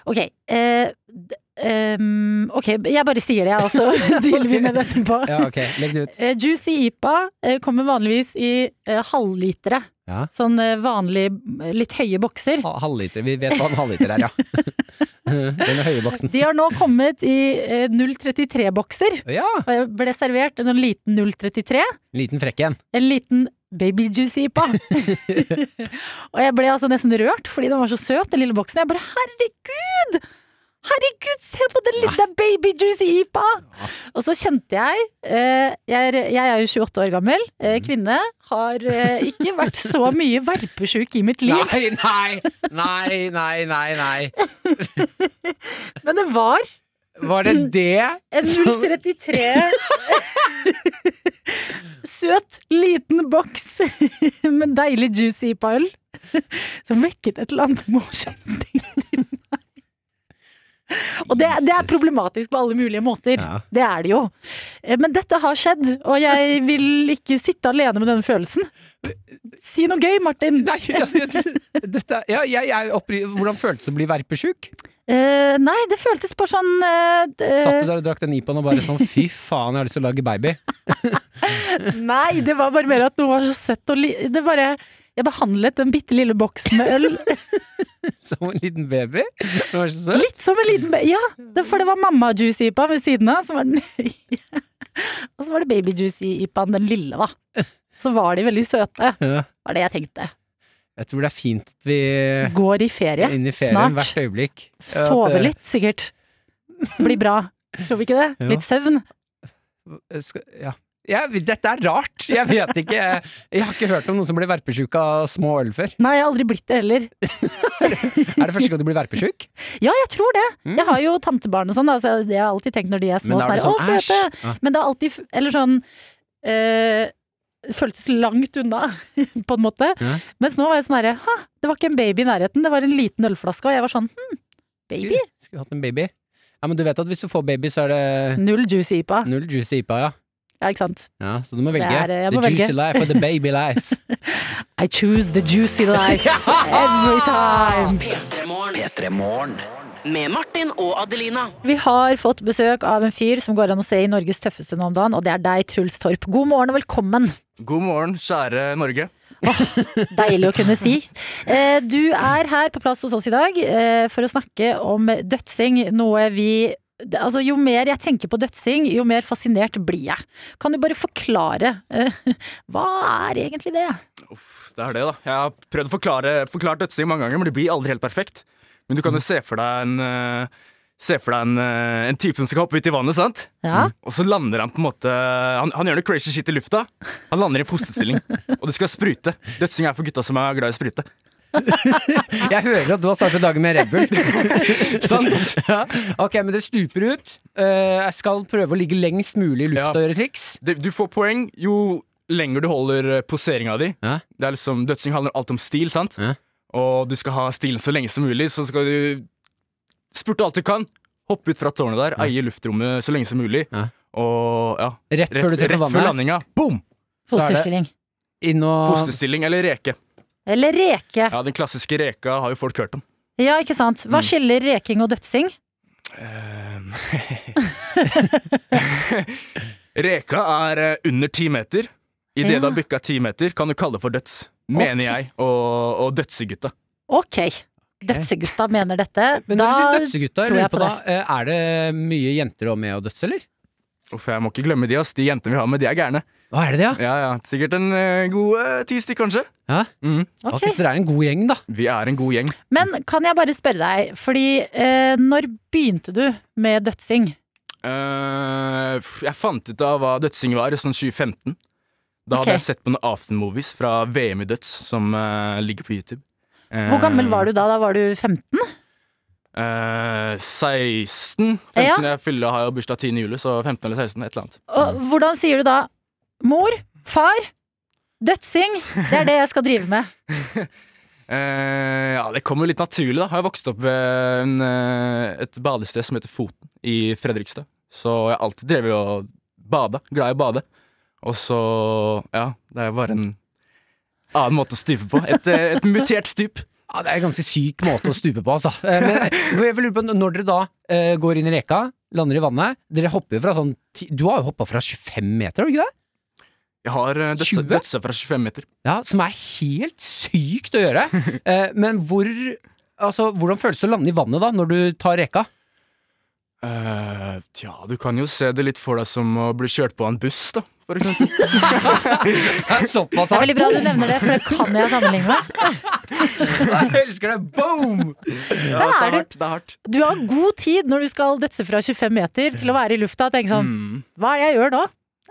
Ok. Eh, ehm, ok, jeg bare sier det, jeg, og så dealer vi med det etterpå. Ja, okay. legg det ut. Uh, Juicy IPA uh, kommer vanligvis i uh, halvlitere. Ja. Sånn vanlig, litt høye bokser. Ha- Halvliter. Vi vet hva en halvliter er, ja. Den høye boksen. De har nå kommet i eh, 033-bokser. Ja! Og ble servert en sånn liten 033. Liten frekk en. En liten baby juicy IPA. og jeg ble altså nesten rørt fordi den var så søt, den lille boksen. Jeg bare herregud! Herregud, se på den lille babyjuice-eepa IPA! Og så kjente jeg eh, jeg, er, jeg er jo 28 år gammel, eh, kvinne. Har eh, ikke vært så mye verpesjuk i mitt liv. Nei, nei, nei, nei, nei, nei. Men det var Var det det? en 033 Søt, liten boks med deilig juicy IPA-øl som vekket et eller annet morsomt. Og det, det er problematisk på alle mulige måter. Ja. Det er det jo. Eh, Men dette har skjedd, og jeg vil ikke sitte alene med denne følelsen. Si noe gøy, Martin. Nei, altså, dette, ja, jeg, jeg oppri- hvordan føltes det å bli verpesjuk? Uh, nei, det føltes bare sånn uh, Satt du der og drakk den IPA-en og bare sånn fy faen, jeg har lyst til å lage baby? Nei, det var bare mer at noe var så søtt og li Det bare Jeg behandlet den bitte lille boksen med øl Som en liten baby? Det var så søtt. litt som en liten baby. Ja, det, for det var mamma-juicy-ipa ved siden av. Som var den, og så var det baby-juicy-ipaen, den lille, da. Så var de veldig søte. Ja. Var det jeg tenkte. Jeg tror det er fint at vi Går i ferie Inn i ferien snart. hvert øyeblikk. Sove eh, litt, sikkert. Blir bra. Tror vi ikke det? Ja. Litt søvn. skal, ja. Jeg, dette er rart! Jeg vet ikke. Jeg, har ikke hørt om noen som blir verpesjuk av små øl før. Nei, jeg har aldri blitt det heller. Er det første gang du blir verpesjuk? Ja, jeg tror det. Mm. Jeg har jo tantebarn og sånn, så jeg har alltid tenkt når de er små Men da er det sånn, æsj! Ja. Men det er alltid Eller sånn øh, føltes langt unna, på en måte. Ja. Mens nå var jeg sånn herre Ha, det var ikke en baby i nærheten, det var en liten ølflaske, og jeg var sånn hm, baby? Skulle, skulle hatt en baby. Ja, men du vet at hvis du får baby, så er det Null juice IPA. null juicy IPA, ja. Ja, ikke sant. ja så du må velge. er, eh, må the juicy velge. life or the baby life. I choose the juicy life every time. P3morgen. P3 Morgen. Med Martin og Adelina. Vi har fått besøk av en fyr som går an å se i Norges tøffeste nå om dagen, og det er deg, Truls Torp. God morgen og velkommen. God morgen, kjære Norge. Deilig å kunne si. Eh, Du er her på plass hos oss i dag eh, for å snakke om dødsing, noe vi altså, jo mer jeg tenker på dødsing, jo mer fascinert blir jeg. Kan du bare forklare eh, hva er egentlig det? Uff, det er det, da. Jeg har prøvd å forklare, forklart dødsing mange ganger, men det blir aldri helt perfekt. Men du kan jo se for deg en eh, Se for deg en, eh, en type som skal hoppe ut i vannet, sant? Ja. Og så lander han på en måte Han, han gjør noe crazy shit i lufta. Han lander i fosterstilling, og det skal sprute. Dødsing er for gutta som er glad i å sprute. Jeg hører at du har startet dagen med Red Bull. Sant? Ja. Ok, men det stuper ut. Eh, jeg skal prøve å ligge lengst mulig i lufta Ja. og gjøre triks. Det, du får poeng jo lenger du holder eh, poseringa di. Ja. Det er liksom, Dødsing handler alt om stil, sant? Ja. Og du skal ha stilen så lenge som mulig, så skal du spurte alt du kan. Hoppe ut fra tårnet der, eie luftrommet så lenge som mulig. Ja. Og ja, Rett, før treffer rett før landinga, boom! Hostestilling Fosterstilling. Inn og Fosterstilling eller reke. Eller reke. Ja, Den klassiske reka har jo folk hørt om. Ja, ikke sant. Hva Mm. skiller reking og dødsing? Reka er eh, under ti meter. Idet Ja. du har bikka ti meter, kan du kalle det for døds. Mener okay. jeg, og, og dødsegutta. Ok. Dødsegutta mener dette. Men når du sier dødsegutta, jeg tror jeg på da, eh, er det mye jenter også med å døds, eller? Uff, jeg må ikke glemme de, ass. De jentene vi har med, de er gærne. Hva er det ja? Ja, ja. Sikkert en eh, god eh, ti stikk, kanskje. ja? Mhm. Ok. Ok, så dere er en god gjeng, da. Vi er en god gjeng. Men kan jeg bare spørre deg, fordi eh, når begynte du med dødsing? Eh, f- jeg fant ut av hva dødsing var i sånn 2015. Da Ok. hadde jeg sett på noen aftermovies fra VM i døds som eh, ligger på YouTube. Hvor gammel var du da? Da var du 15? Eh, 16. 15 Ja. Jeg fyller, har jo bursdag 10. juli, så 15 eller 16. Et eller annet. Og hvordan sier du da mor, far, dødsing, det er det jeg skal drive med? Uh, ja, det kommer jo litt naturlig, da. Jeg har vokst opp ved en, uh, et badested som heter Foten i Fredrikstad. Så jeg har alltid drevet og bada. Glad i å bade. Og så, ja, det er bare en annen måte å stupe på. Et, eh, et mutert stup. Ja, Det er en ganske syk måte å stupe på, altså. Men jeg lurer på, når dere da uh, går inn i reka, lander i vannet Dere hopper jo fra sånn ti- Du har jo hoppa fra 25 meter, har du ikke det? Jeg har dødse, dødse fra 25 meter. Ja, Som er helt sykt å gjøre. Eh, Men hvor Altså, hvordan føles det å lande i vannet da, når du tar reka? Uh, tja, du kan jo se det litt for deg som å bli kjørt på av en buss, da, for eksempel. Såpass Det er veldig bra du nevner det, for det kan jeg sammenligne med. Jeg elsker det! Boom! Ja, det er er hardt. Det er hardt. Du har god tid når du skal dødse fra 25 meter til å være i lufta og tenke sånn Mm. Hva er det jeg gjør nå?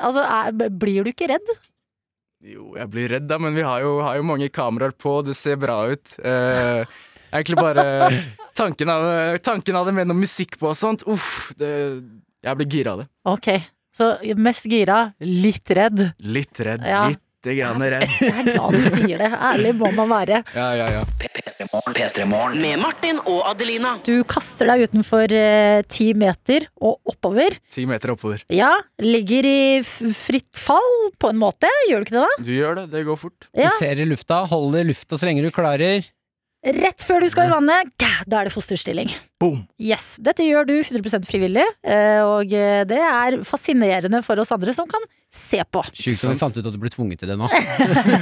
Altså, er, Blir du ikke redd? Jo, jeg blir redd da, men vi har jo, har jo mange kameraer på, det ser bra ut. Eh, egentlig bare tanken av, tanken av det med noe musikk på og sånt, uff, det, jeg blir gira av det. Ok, så mest gira, litt redd. Litt redd, Ja. litt grann redd. Jeg er glad du sier det. Ærlig må man være. Ja, ja, ja. P3 Med Martin og Adelina. Du kaster deg utenfor eh, ti meter og oppover. Ti meter oppover. Ja, ligger i fritt fall på en måte. Gjør du ikke det da? Du gjør det, det går fort. Ja. Du ser i lufta, holder lufta så lenge du klarer. Rett før du skal i vannet, da er det fosterstilling. Boom! Yes, Dette gjør du 100 frivillig, eh, og eh, det er fascinerende for oss andre som kan se på. Sjukt vi fant ut at du ble tvunget til det nå.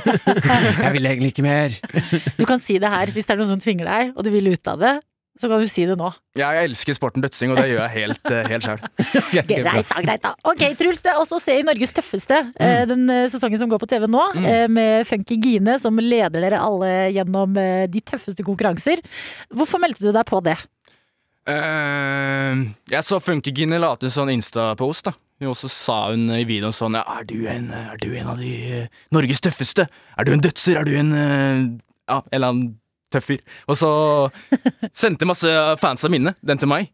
jeg vil egentlig ikke mer. Du kan si det her hvis det er noen som tvinger deg, og du vil ut av det. Så kan du si det nå. Ja, Jeg elsker sporten dødsing, og det gjør jeg helt, eh, helt sjøl. Greit da, greit da. Ok, Truls, du er også se i Norges tøffeste mm. den eh, sesongen som går på TV nå, mm. med Funky Gine som leder dere alle gjennom eh, de tøffeste konkurranser. Hvorfor meldte du deg på det? Uh, jeg så Funkygine la ut en sånn Insta-post. da Og så sa hun i videoen sånn er, du en, er du en av de eh, Norges tøffeste? Er du en dødser? Er du en eh, Ja, eller annen tøff fyr. Og så sendte masse fans av mine den til meg.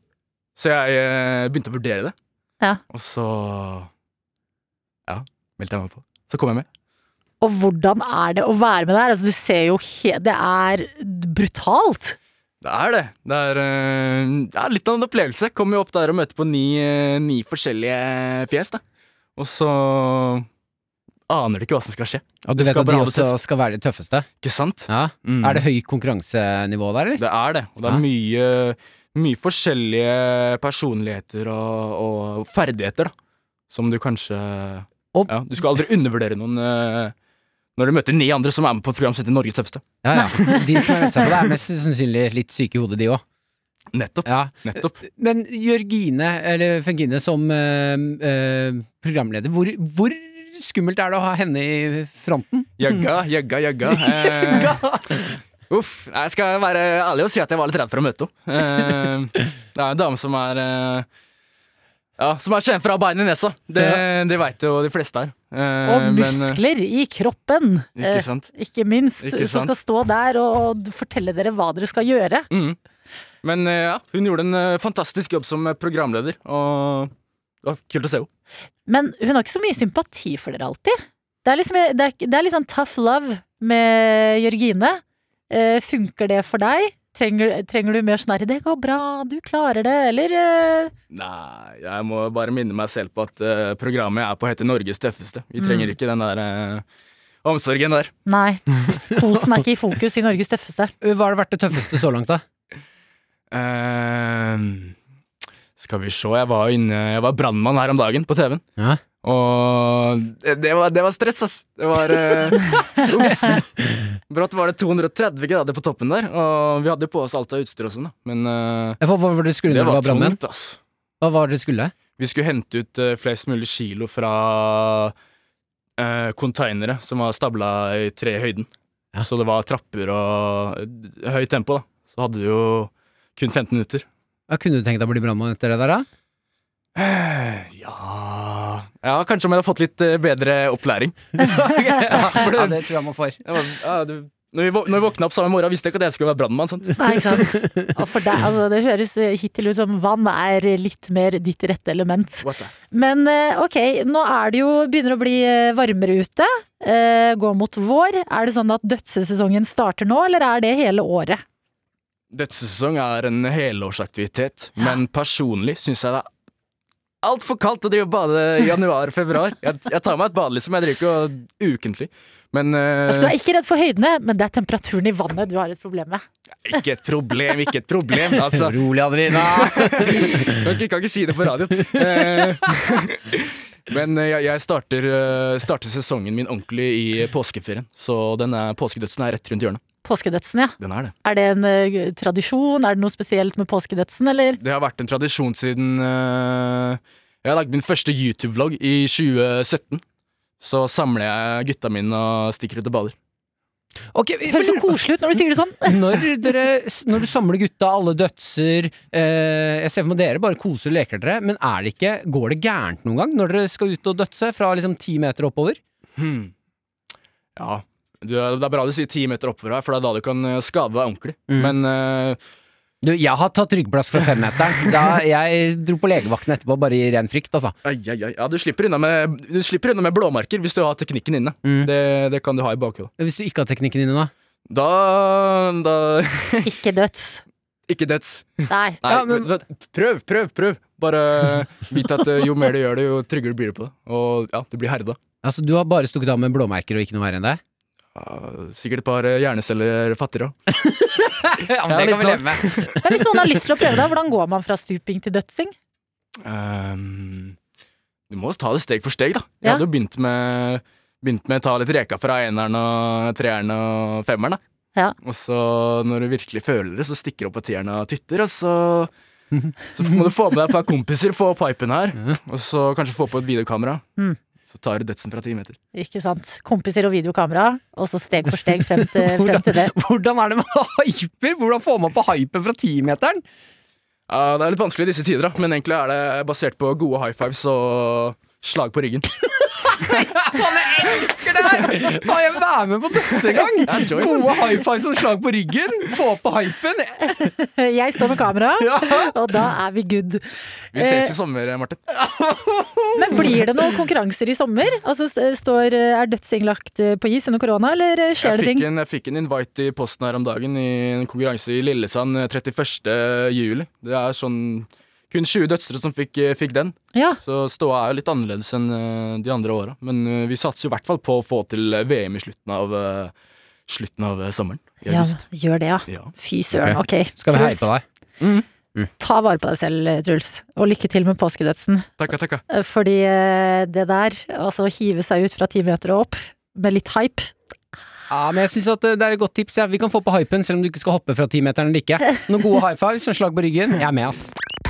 Så jeg eh, begynte å vurdere det. Ja. Og så Ja, meldte jeg meg på. Så kom jeg med. Og hvordan er det å være med der? Altså, du ser jo he Det er brutalt. Det er det. Det er eh, ja, litt av en opplevelse. Kommer jo opp der og møter på ni, eh, ni forskjellige fjes. da Og så aner du ikke hva som skal skje. Og du Du vet at de også skal være de tøffeste? Ikke sant? Ja. Mm. Er det høyt konkurransenivå der, eller? Det er det. Og det er Ja. mye, mye forskjellige personligheter og, og ferdigheter, da. Som du kanskje Og- ja, Du skal aldri undervurdere noen uh, når du møter ni andre som er med på et program som heter Norges tøffeste. Ja, ja. De som meldt seg på det, er mest sannsynlig litt syke i hodet, de òg. Nettopp. Ja. Nettopp. Men Jørgine, eller Fengine, som uh, uh, programleder, hvor, hvor skummelt er det å ha henne i fronten? Jagga, jagga, jagga. Eh, uff. Jeg skal være ærlig og si at jeg var litt redd for å møte henne. Eh, det er en dame som er eh, Ja, som er kjent fra bein i nesa. Det, det veit jo de fleste her. Eh, Og men, muskler i kroppen, Ikke eh, sant. ikke minst, Ikke som skal stå der og, fortelle dere hva dere skal gjøre. Mm. Men eh, ja, hun gjorde en fantastisk jobb som programleder, og det var kult å se henne. Men hun har ikke så mye sympati for dere alltid. Det er, liksom, det er, det er sånn tough love med Jørgine. Eh, funker det for deg? Trenger, trenger du mer sånn herre 'det går bra, du klarer det', eller eh, Nei, jeg må bare minne meg selv på at eh, programmet jeg er på heter Norges tøffeste. Vi trenger ikke den der eh, omsorgen der. Nei. Kosen er ikke i fokus i Norges tøffeste. Hva har vært det tøffeste så langt, da? Eh, skal vi se, jeg var inne Jeg var brannmann her om dagen på TV-en. Ja. Og det, var, det var stress, ass. Det var uh. Brått var det 230 grader på toppen der, og vi hadde på oss alt av utstyr også, da. Men uh, Hva var det du skulle når du var ass. Hva var det du skulle? Vi skulle hente ut uh, flest mulig kilo fra konteinere som var stabla i tre i høyden. Ja. Så det var trapper og høyt tempo, da. Så hadde vi jo kun 15 minutter. Ja, kunne du tenkt deg å bli brannmann etter det der, da? Ja Ja, kanskje om jeg hadde fått litt eh, bedre opplæring. ja, det tror jeg man får. Jeg var, ja, du, når, vi, vå- når vi våkna opp samme morgen, visste jeg ikke at jeg skulle være brannmann. sant? Nei, ikke sant? Og for deg, altså, det høres hittil ut som vann er litt mer ditt rette element. What the? Men eh, ok, nå er det jo begynner å bli eh, varmere ute. eh, Går mot vår. Er det sånn at dødsesesongen starter nå, eller er det hele året? Dødssesong er en helårsaktivitet, men personlig syns jeg det er altfor kaldt å drive og bade i januar-februar. Jeg, jeg tar meg et bad, liksom. Jeg driver ikke ukentlig. Men uh, Altså, du er ikke redd for høydene, men det er temperaturen i vannet du har et problem med. ikke et problem, ikke et problem. Altså, Rolig, Adelina! kan, ikke, kan ikke si det på radioen. Uh, Men eh, jeg, jeg starter, starter sesongen min ordentlig i påskeferien. Så denne påskedødsen er rett rundt hjørnet. Påskedødsen, ja. Den er det. Er det en uh, tradisjon? Er det noe spesielt med påskedødsen, eller? Det har vært en tradisjon siden uh, Jeg har lagd min første YouTube-vlogg i 2017. Så samler jeg gutta mine og stikker ut og bader. Okay, Det høres så koselig ut når du sier det sånn. når, dere, når du samler gutta, alle dødser eh, Jeg ser for meg dere bare koser og leker dere, men er det ikke, går det gærent noen gang når dere skal ut og dødse fra liksom ti meter oppover? Hmm. Ja, du, det er bra du sier ti meter oppover her, for det er da du kan eh, skade deg ordentlig. Mm. Men uh, Du, jeg har tatt ryggplass fra femmeteren. Da jeg dro på legevakten etterpå, bare i ren frykt, altså. ai, ai, ai, ja, du, slipper unna med, du slipper unna med blåmerker hvis du har teknikken inne. Mm. Det, det kan du ha i bakhodet. Hvis du ikke har teknikken inne, da? Da, da Ikke døds. Ikke døds. Nei. Nei, Ja, men- prøv, prøv, prøv. Bare vit at eh, jo mer du gjør det, jo tryggere blir du på det. Og ja, du blir herda. Altså, Du har bare stukket av med blåmerker og ikke noe verre enn det? Sikkert et par eh, hjerneceller fattigere. Ja, men det kan vi leve med. Men hvis noen har lyst til å prøve det, hvordan går man fra stuping til dødsing? Um, du må ta det steg for steg, da. Jeg Ja. hadde jo begynt med, begynt med å ta litt reka fra eneren og treeren og femmeren. da. Ja. Og så, når du virkelig føler det, så stikker du opp på tieren og titter, og så Så må du få med deg et par kompiser, få opp pipen her, og så kanskje få på et videokamera. Mm. Så tar du dødsen fra ti meter. Ikke sant? Kompiser og videokamera, og så steg for steg frem til, frem til det. Hvordan er det med hyper? Hvordan får man på hypen fra timeteren? Uh, det er litt vanskelig i disse tider, da, men egentlig er det basert på gode high fives og slag på ryggen. Faen, jeg elsker det her! Faen, jeg vil være med på dette en gang! Gode high fives og slag på ryggen. Få på hypen. Jeg står med kamera, Ja. og da er vi good. Vi ses i sommer, Martin. Men blir det noen konkurranser i sommer? Altså, står, Er dødsing lagt eh, på is under korona, eller eh, skjer det ting? en, jeg fikk en invite i posten her om dagen i en konkurranse i Lillesand eh, 31. juli. Det er sånn kun 20 dødstre som fikk, eh, fikk den, Ja, så ståa er jo litt annerledes enn eh, de andre åra. Men eh, vi satser jo i hvert fall på å få til VM i slutten av, slutten av sommeren. I ja gjør det, ja. Ja. Fy søren, ok. Skal vi heie på deg? Ta vare på deg selv, Truls. Og lykke til med påskedødsen. Takka, takka. Fordi det der, altså å hive seg ut fra ti meter og opp med litt hype Ja, men jeg synes at det er et godt tips. Ja. Vi kan få på hypen, selv om du ikke skal hoppe fra timeteren eller ikke. Noen gode high fives, og slag på ryggen. Jeg er med, ass.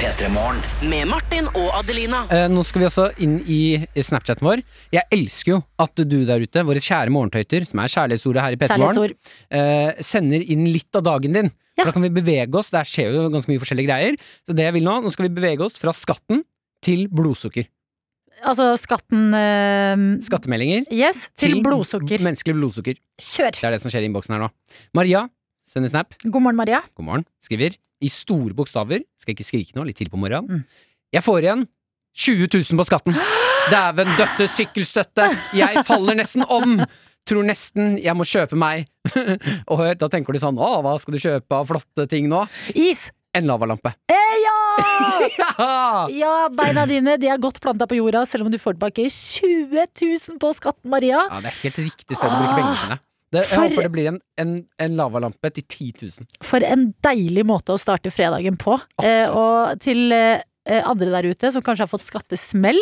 P3 Morgen. Med Martin og Adelina. Eh, nå skal vi også inn i Snapchaten vår. Jeg elsker jo at du der ute, våre kjære morgentøyter, som er kjærlighetsordet her i P3 Morgen, eh, sender inn litt av dagen din. Ja. For Da kan vi bevege oss. Der skjer jo ganske mye forskjellige greier. Så det jeg vil nå, nå skal vi bevege oss fra skatten til blodsukker. Altså skatten eh, Skattemeldinger Yes, til, blodsukker. Menneskelig blodsukker. Kjør. Det er det som skjer i innboksen her nå. Maria sender snap. God morgen, Maria. God morgen. Skriver i store bokstaver, skal ikke skrike nå, litt til på morgenen. Mm. Jeg får igjen 20 000 på skatten! Dæven døtte sykkelstøtte! Jeg faller nesten om! Tror nesten jeg må kjøpe meg Og hør, da tenker du sånn Å, hva skal du kjøpe av flotte ting nå? Is. En lavalampe. Eh, ja! Ja! ja, beina dine de er godt planta på jorda, selv om du får tilbake 20 000 på skatten, Maria. ja, det er helt riktig sted å bruke pengene sine. Det, jeg For- håper det blir en, en, en lavalampe til 10 000. For en deilig måte å starte fredagen på. Eh, og til eh, andre der ute som kanskje har fått skattesmell.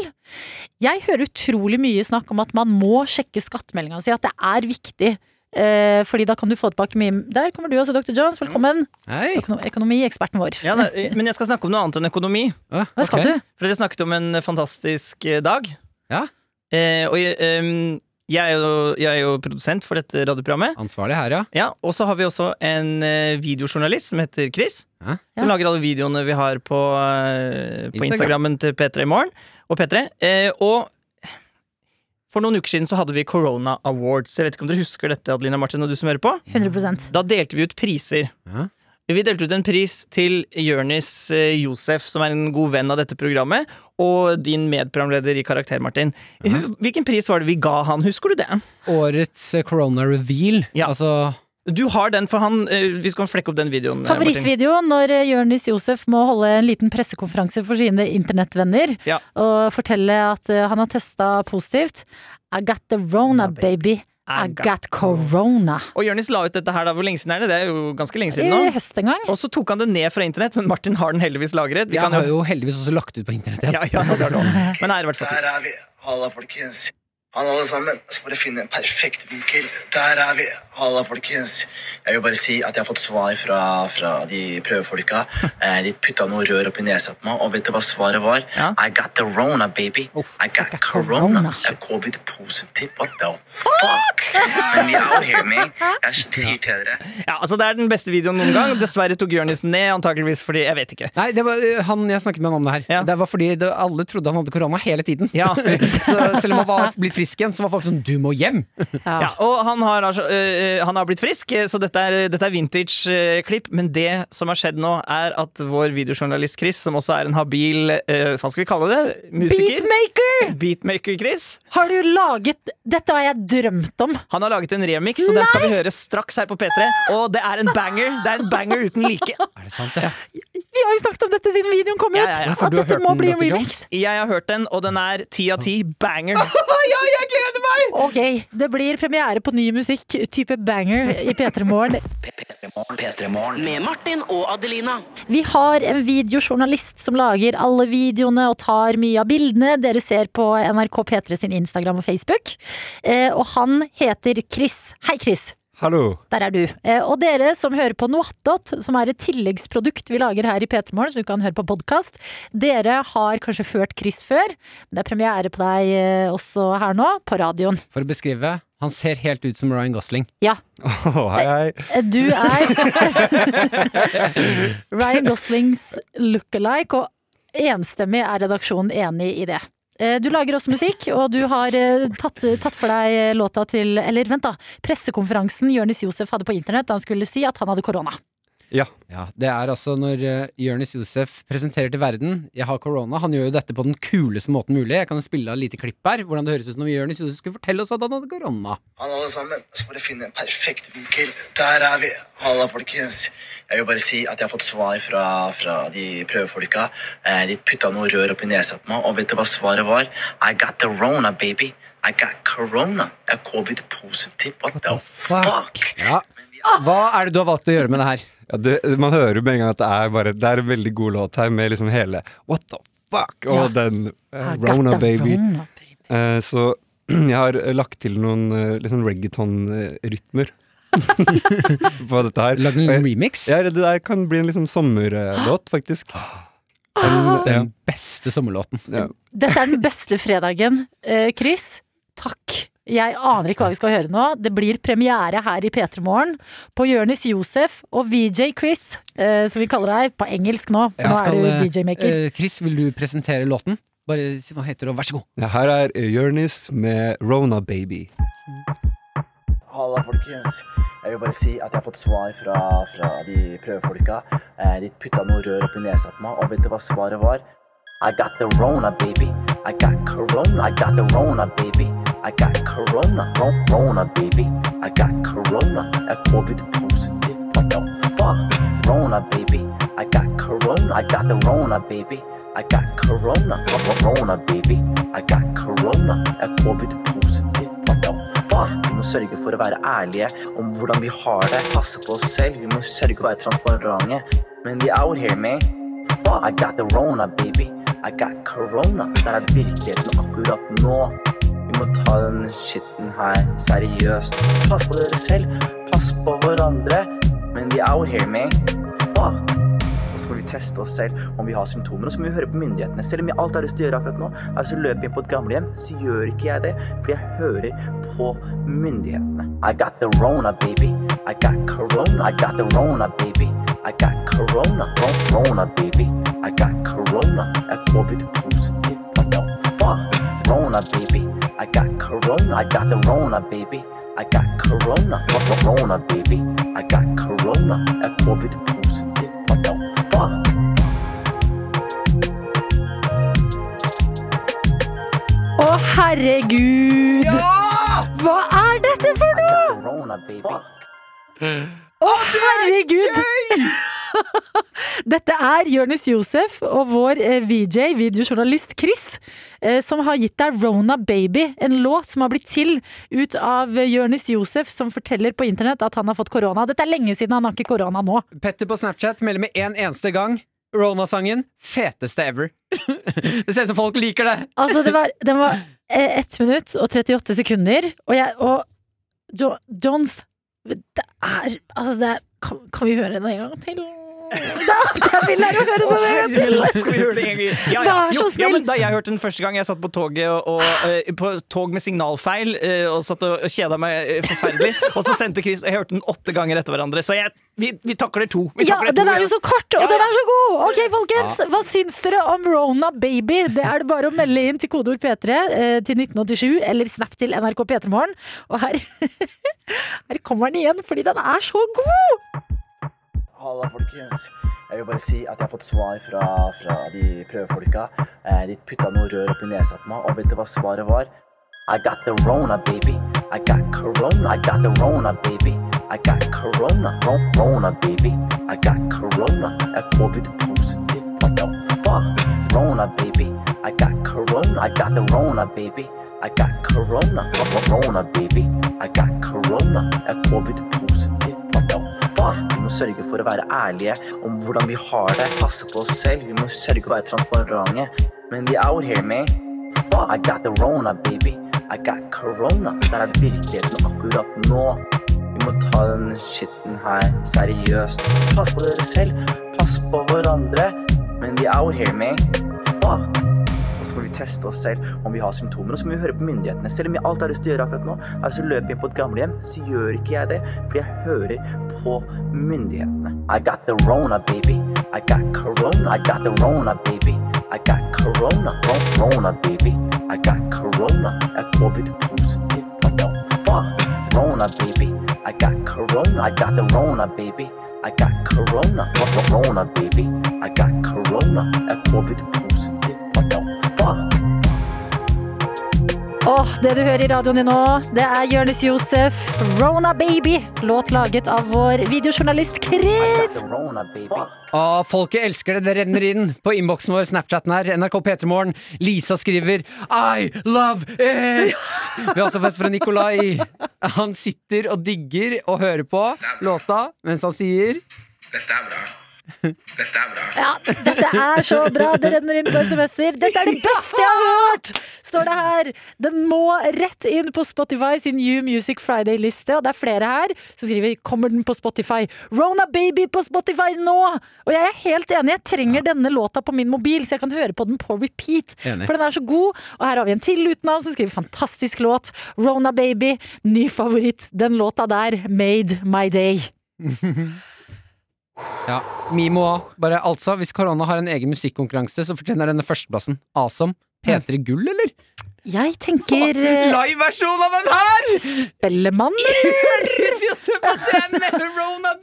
Jeg hører utrolig mye snakk om at man må sjekke skattemeldinga si, at det er viktig. Eh, fordi da kan du få tilbake mye Der kommer du også, Dr. Jones. Velkommen. Hei! Økonom økonomieksperten vår. Ja, det, men jeg skal snakke om noe annet enn økonomi. Hva skal okay. du? For dere snakket om en fantastisk eh, dag. Ja. Eh, og ehm, jeg, er jo, jeg er jo produsent for dette radioprogrammet. Ansvarlig her, ja. Ja, Og så har vi også en eh, videojournalist som heter Chris. Hæ? Som Ja. lager alle videoene vi har på, eh, på Instagram. Instagrammen til P3 i morgen. Og P3. Eh, og for noen uker siden så hadde vi Corona Awards. Jeg vet ikke om dere husker dette, Adelina Martin, og du som hører på? 100% Da delte vi ut priser. Ja. Vi delte ut en pris til Jørnis eh, Josef, som er en god venn av dette programmet, og din medprogramleder i Karakter, Martin. Hvilken pris var det vi ga han? Husker du det? Årets eh, corona reveal. Ja. Altså Du har den, for han eh, Vi skal flekke opp den videoen. Favorittvideo når Jørnis Josef må holde en liten pressekonferanse for sine internettvenner Ja. og fortelle at han har testa positivt. I got the rona, baby. I got corona. Og Jørnis la ut dette her da, hvor lenge siden er det? Det er jo ganske lenge siden I nå. høst en gang. Og så tok han det ned fra internett, men Martin har den heldigvis lagret. Vi Jeg kan har jo heldigvis også lagt ut på internett igjen. Ja, ja, det har du også. Men her i hvert fall. Der er vi. Halla, folkens. Halla, alle sammen. Jeg skal bare finne en perfekt vinkel. Der er vi. Halla, folkens. Jeg vil bare si at jeg har fått svar fra, fra de prøvefolka. Eh, de putta noe rør opp i nesa på meg, og vet du hva svaret var? Ja. I got the rona, baby. I got corona. Jeg er covid-positiv. What the fuck? Men er out here, man. Jeg sier til dere. Ja, altså Det er den beste videoen noen gang. Dessverre tok Jonis ned, antakeligvis fordi Jeg vet ikke. Nei, det var øh, han jeg snakket med om det her. Ja. Det var fordi det, alle trodde han hadde korona hele tiden. Ja. så selv om han var blitt frisk igjen, så var folk sånn 'du må hjem'. Ja, og han har, øh, han har blitt frisk, så dette er, dette er vintage-klipp. Men det som har skjedd nå, er at vår videojournalist Chris, som også er en habil uh, Hva skal vi kalle det? Musiker? Beatmaker! Beatmaker-Chris. Har du laget Dette har jeg drømt om. Han har laget en remix, og den skal vi høre straks her på P3. Og det er en banger. Det er en banger uten like. Er det sant, det? Vi har jo snakket om dette siden videoen kom ut. Ja, ja, ja. At dette må den, bli en remix. Jeg har hørt den, og den er ti av ti. Banger. ja, jeg gleder meg! Ok, det blir premiere på ny musikk, type banger, i P3 Morgen. Med Martin og Adelina. Vi har en videojournalist som lager alle videoene og tar mye av bildene dere ser på NRK P3 sin Instagram og Facebook. Eh, og han heter Chris. Hei, Chris. Hallo. Der er du. Eh, og dere som hører på Noattot, som er et tilleggsprodukt vi lager her i P3 Morgen, som du kan høre på podkast, dere har kanskje hørt Chris før. Men det er premiere på deg eh, også her nå, på radioen. For å beskrive, han ser helt ut som Ryan Gosling. Ja, Oh, hei, hei. eh, du er Ryan Goslings look-alike, og enstemmig er redaksjonen enig i det. Eh, Du lager også musikk, og du har eh, tatt, tatt for deg låta til Eller vent, da. Pressekonferansen Jonis Josef hadde på internett da han skulle si at han hadde korona. Ja. Ja, Det er altså når uh, Jonis Josef presenterer til verden Jeg har korona. Han gjør jo dette på den kuleste måten mulig. Jeg kan spille av et lite klipp her. Hvordan det høres ut når Jonis Josef skulle fortelle oss at han hadde korona. Hallo, alle sammen. Jeg skal bare finne en perfekt vinkel. Der er vi. Halla, folkens. Jeg vil bare si at jeg har fått svar fra, fra de prøvefolka. Eh, de putta noe rør opp i nesa på meg, og vet du hva svaret var? I got the rona, baby. I got corona. Jeg er covid-positiv. What the fuck? Ja. Hva er det du har valgt å gjøre med det her? Ja, det, man hører jo med en gang at det er bare Det er en veldig god låt her, med liksom hele What the fuck? Og Ja. den uh, Rona Baby. Rona, baby. Uh, så jeg har lagt til noen uh, liksom reggaeton-rytmer. på dette her. Lagd en jeg- remix? Ja, det der kan bli en liksom sommerlåt, faktisk. Ah! Er den beste sommerlåten. Ja. Dette er den beste fredagen. Chris, takk. Jeg aner ikke hva vi skal høre nå. Det blir premiere her i P3 Morgen på Jonis Josef og VJ Chris, eh, som vi kaller deg på engelsk nå. For nå skal, er eh, du DJ-maker. eh, Chris, vil du presentere låten? Bare si hva heter det, og vær så god. Ja, her er Jonis med Rona Baby. Halla, folkens. Jeg vil bare si at jeg har fått svar fra, fra de prøvefolka. Eh, de putta noe rør oppi nesa på meg, og vet du hva svaret var? I got the Rona, baby. I got corona. I got the Rona, baby. I got corona. Corona, baby. I got corona. Jeg er covid-positiv. What the fuck? Rona, baby. I got corona. I got the Rona, baby. I got corona. Corona, baby. I got corona. Jeg er covid-positiv. What the fuck? Vi må sørge for å være ærlige om hvordan vi har det. Passe på oss selv. Vi må sørge å være transparente. Men vi out here, man. Fuck, I got the Rona, baby. I got corona. Det er virkeligheten akkurat nå må ta den skitten her seriøst. Pass på dere selv, pass på hverandre. Men de out here, me Fuck! Og så må vi teste oss selv om vi har symptomer. Og så må vi høre på myndighetene. Selv om jeg alt har lyst til å gjøre akkurat nå, er altså å løpe inn på et gamlehjem, så gjør ikke jeg det. Fordi jeg hører på myndighetene. I got the rona, baby. I got corona. I got the rona, baby. I got corona. Rona, baby. I got corona. Jeg er covid-19. Rona, baby. I got corona. I got the Rona, baby. I got corona. Ro- Rona, baby. I got corona. Jeg er covid-positiv. What the fuck? Å, herregud! Hva er dette for noe?! Corona, baby. Å, herregud! Dette er Jonis Josef og vår eh, VJ, videojournalist Chris, eh, som har gitt deg Rona Baby, en låt som har blitt til ut av eh, Jonis Josef, som forteller på internett at han har fått korona. Dette er lenge siden, han har ikke korona nå. Petter på Snapchat melder med en eneste gang. Rona-sangen. Feteste ever. det ser ut som folk liker det. Altså, det var, den var eh, 1 minutt og 38 sekunder, og jeg Og jo, Jones Det er Altså, det er kan, kan vi høre den en gang til? Da, vil jeg jo høre det! til! Skal vi høre det en gang? Ja, ja. Jo. Ja, men da jeg hørte den første gang jeg satt på toget og, og, eh, På tog med signalfeil eh, og satt og kjeda meg eh, forferdelig, og så sendte Chris Jeg hørte den åtte ganger etter hverandre, så jeg, vi, vi takler to. Vi Ja, takler den er jo så kort, og Ja, den er så god! Ok, folkens, hva syns dere om Rona Baby? Det er det bare å melde inn til kodeord P3 eh, til 1987, eller snap til NRK P3morgen. Og her, her kommer den igjen, fordi den er så god! Halla, folkens. Jeg vil bare si at jeg har fått svar fra, fra de prøvefolka. Eh, de putta noe rør oppi nesa på meg, og vet du hva svaret var? I got the Rona, baby. I got corona. I got the Rona, baby. I got corona. Rona, baby. I got corona. Jeg er covid-positiv. What the fuck? Rona, baby. I got corona. I got the Rona, baby. I got corona. Rona, baby. I got corona. Jeg er covid-positiv. Må sørge for å være ærlige om hvordan vi har det. Passe på oss selv. Vi må sørge for å være transparente. Men vi out here, man. Fuck, I got the Rona, baby. I got corona. Det er virkeligheten akkurat nå. Vi må ta den skitten her seriøst. Pass på dere selv. Pass på hverandre. Men vi out here, man. Fuck. Så må vi teste oss selv om vi har symptomer, og så må vi høre på myndighetene. Selv om jeg alt har lyst til å gjøre akkurat nå, er det løpe inn på et gamlehjem, så gjør ikke jeg det, fordi jeg hører på myndighetene. I got the Rona, baby. I got corona. I got the Rona, baby. I got corona. Corona, baby. I got corona. Jeg er covid-positiv. What the fuck? Rona, baby. I got corona. I got the Rona, baby. I got corona. Corona, baby. I got corona. Jeg er covid-positiv. Åh, det du hører i radioen din nå, det er Jonis Josef, Rona Baby. Låt laget av vår videojournalist Chris. Rona, baby. Folket elsker det. Det renner inn på innboksen vår, Snapchaten her. NRK P3morgen. Lisa skriver I love it! Vi har også fått fra Nikolai. Han sitter og digger og hører på låta mens han sier Dette er bra. Dette er bra. Ja, dette er så bra! Det renner inn på SMS-er. Dette er det beste jeg har hørt! Står det her. Den må rett inn på Spotify sin New Music Friday-liste, og det er flere her. som skriver 'Kommer den på Spotify?' Rona Baby på Spotify nå! Og jeg er helt enig, jeg trenger denne låta på min mobil, så jeg kan høre på den på repeat. Enig. For den er så god. Og her har vi en til uten navn som skriver 'Fantastisk låt'. Rona Baby, ny favoritt. Den låta der made my day. Ja, Mimo òg. Bare altså, hvis korona har en egen musikkonkurranse, så fortjener denne førsteplassen. Awesome. P3 Gull, eller? Jeg tenker eh, Liveversjon av den her! Spellemann? Med Rona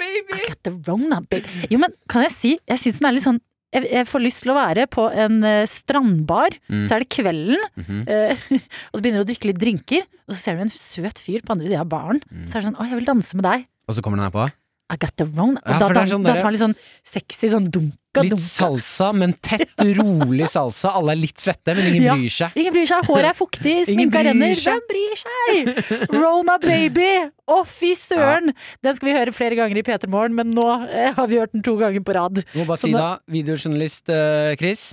Rona Baby. Jo, men kan jeg si, jeg syns den er litt sånn jeg, jeg får lyst til å være på en eh, strandbar, Mm. så er det kvelden, Mhm. eh, og du begynner å drikke litt drinker, og så ser du en søt fyr på andre sida av baren. Mm. Så er det sånn 'Å, jeg vil danse med deg'. Og så kommer den her på. I got the wrong Og Ja, da sånn danser man litt sånn sexy, sånn dunka, Litt dunka. salsa, men tett, rolig salsa. Alle er litt svette, men ingen Ja. bryr seg. Ingen bryr seg, håret er fuktig, Ingen sminka renner. Hvem bryr seg? Rona Baby! Å, fy søren! Den skal vi høre flere ganger i P3 Morgen, men nå eh, har vi hørt den to ganger på rad. Må bare si nå- da, videojournalist eh, Chris,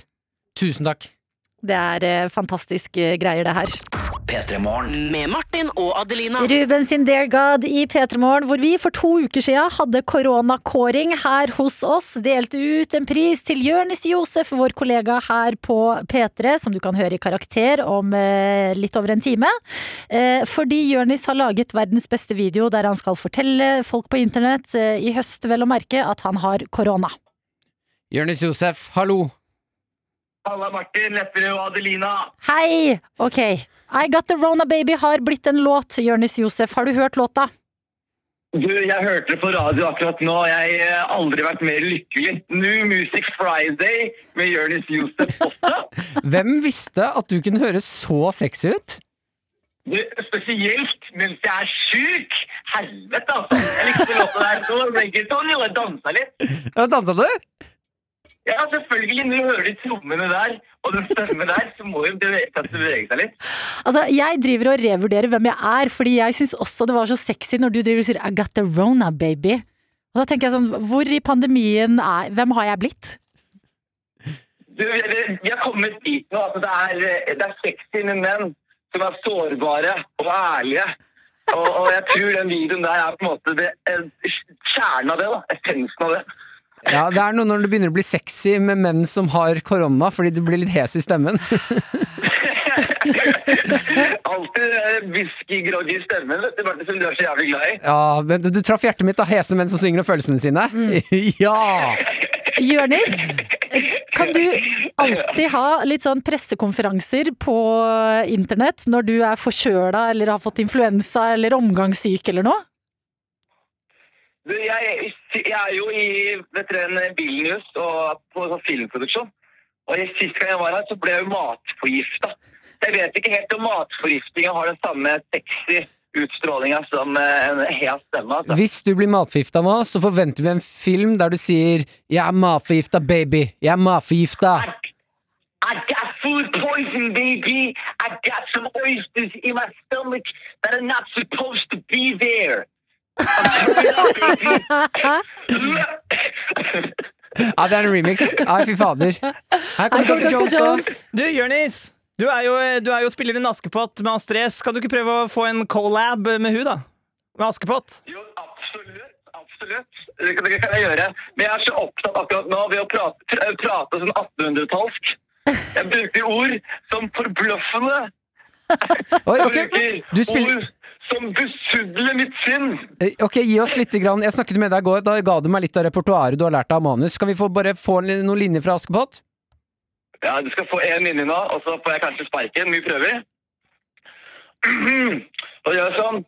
tusen takk. Det er eh, fantastiske greier, det her. Med Martin og Adelina. Ruben sin Dear God i P3 Morgen, hvor vi for to uker siden hadde koronakåring her hos oss. Delte ut en pris til Jørnis Josef, vår kollega her på P3, som du kan høre i Karakter om eh, litt over en time. Eh, fordi Jørnis har laget verdens beste video der han skal fortelle folk på internett, eh, i høst vel å merke, at han har korona. Jørnis Josef, hallo. Halla, Martin, Lepperød og Adelina. Hei! Ok. I Got The Rona Baby har blitt en låt, Jonis Josef. Har du hørt låta? Du, jeg hørte det på radio akkurat nå. Jeg har aldri vært mer lykkelig. New Music Friday med Jonis Josef også. Hvem visste at du kunne høres så sexy ut? Du, spesielt mens jeg er sjuk. Helvete, altså. Jeg likte låta der. Så. Jeg dansa litt. Ja, Dansa du? Ja, selvfølgelig. Når du hører de trommene der, og den stemmen der, så må jo bevege seg, bevege seg litt. Altså, Jeg driver og revurderer hvem jeg er, fordi jeg syns også det var så sexy når du driver og sier 'I got the Rona, baby'. Og da tenker jeg sånn, Hvor i pandemien er Hvem har jeg blitt? Du, vi har kommet dit nå at det er, det er sexy med menn som er sårbare og ærlige. Og, og jeg tror den videoen der er på en måte det, kjernen av det. da, Essensen av det. Ja, det er noe når det begynner å bli sexy med menn som har korona, fordi du blir litt hes i stemmen. Alltid whisky-groggy i stemmen, vet du, Martin, som du er så jævlig glad i. Ja, men du, du traff hjertet mitt, da. Hese menn som synger om følelsene sine. ja! Jørnis, kan du alltid ha litt sånn pressekonferanser på internett når du er forkjøla eller har fått influensa eller omgangssyk eller noe? Du, jeg, jeg er jo i vet dere, en Vilnius og på sånn filmproduksjon. Og Sist gang jeg var her, så ble jeg jo matforgifta. Jeg vet ikke helt om matforgiftinga har den samme sexy utstrålinga som eh, en hel stemme. Altså. Hvis du blir matforgifta nå, så forventer vi en film der du sier 'Jeg er matforgifta, baby'. Jeg er matforgifta. I got food poison, baby. I got some oysters in my stomach that are not supposed to be there. Ja, det er en remix. Ja, fy fader. Her kommer Dr. Jones òg. Du, Jonis. Du er, jo, du er jo spiller i Askepott med Astrid S. Kan du ikke prøve å få en collab med hun da? Med Askepott? Jo, absolutt. Absolutt. Det kan, det kan jeg gjøre. Men jeg er så opptatt akkurat nå ved å prate, prate sånn 1800-talsk. Jeg bruker ord som forbløffende. Oi, okay. Du spiller ord som besudler mitt sinn. Eh, Ok, gi oss litt grann. Jeg snakket med deg i går, da ga du meg litt av repertoaret du har lært av manus. Kan vi få, bare få noen linjer fra Askepott? Ja, du skal få én linje nå, og så får jeg kanskje sparken. Vi prøver. Og gjør sånn.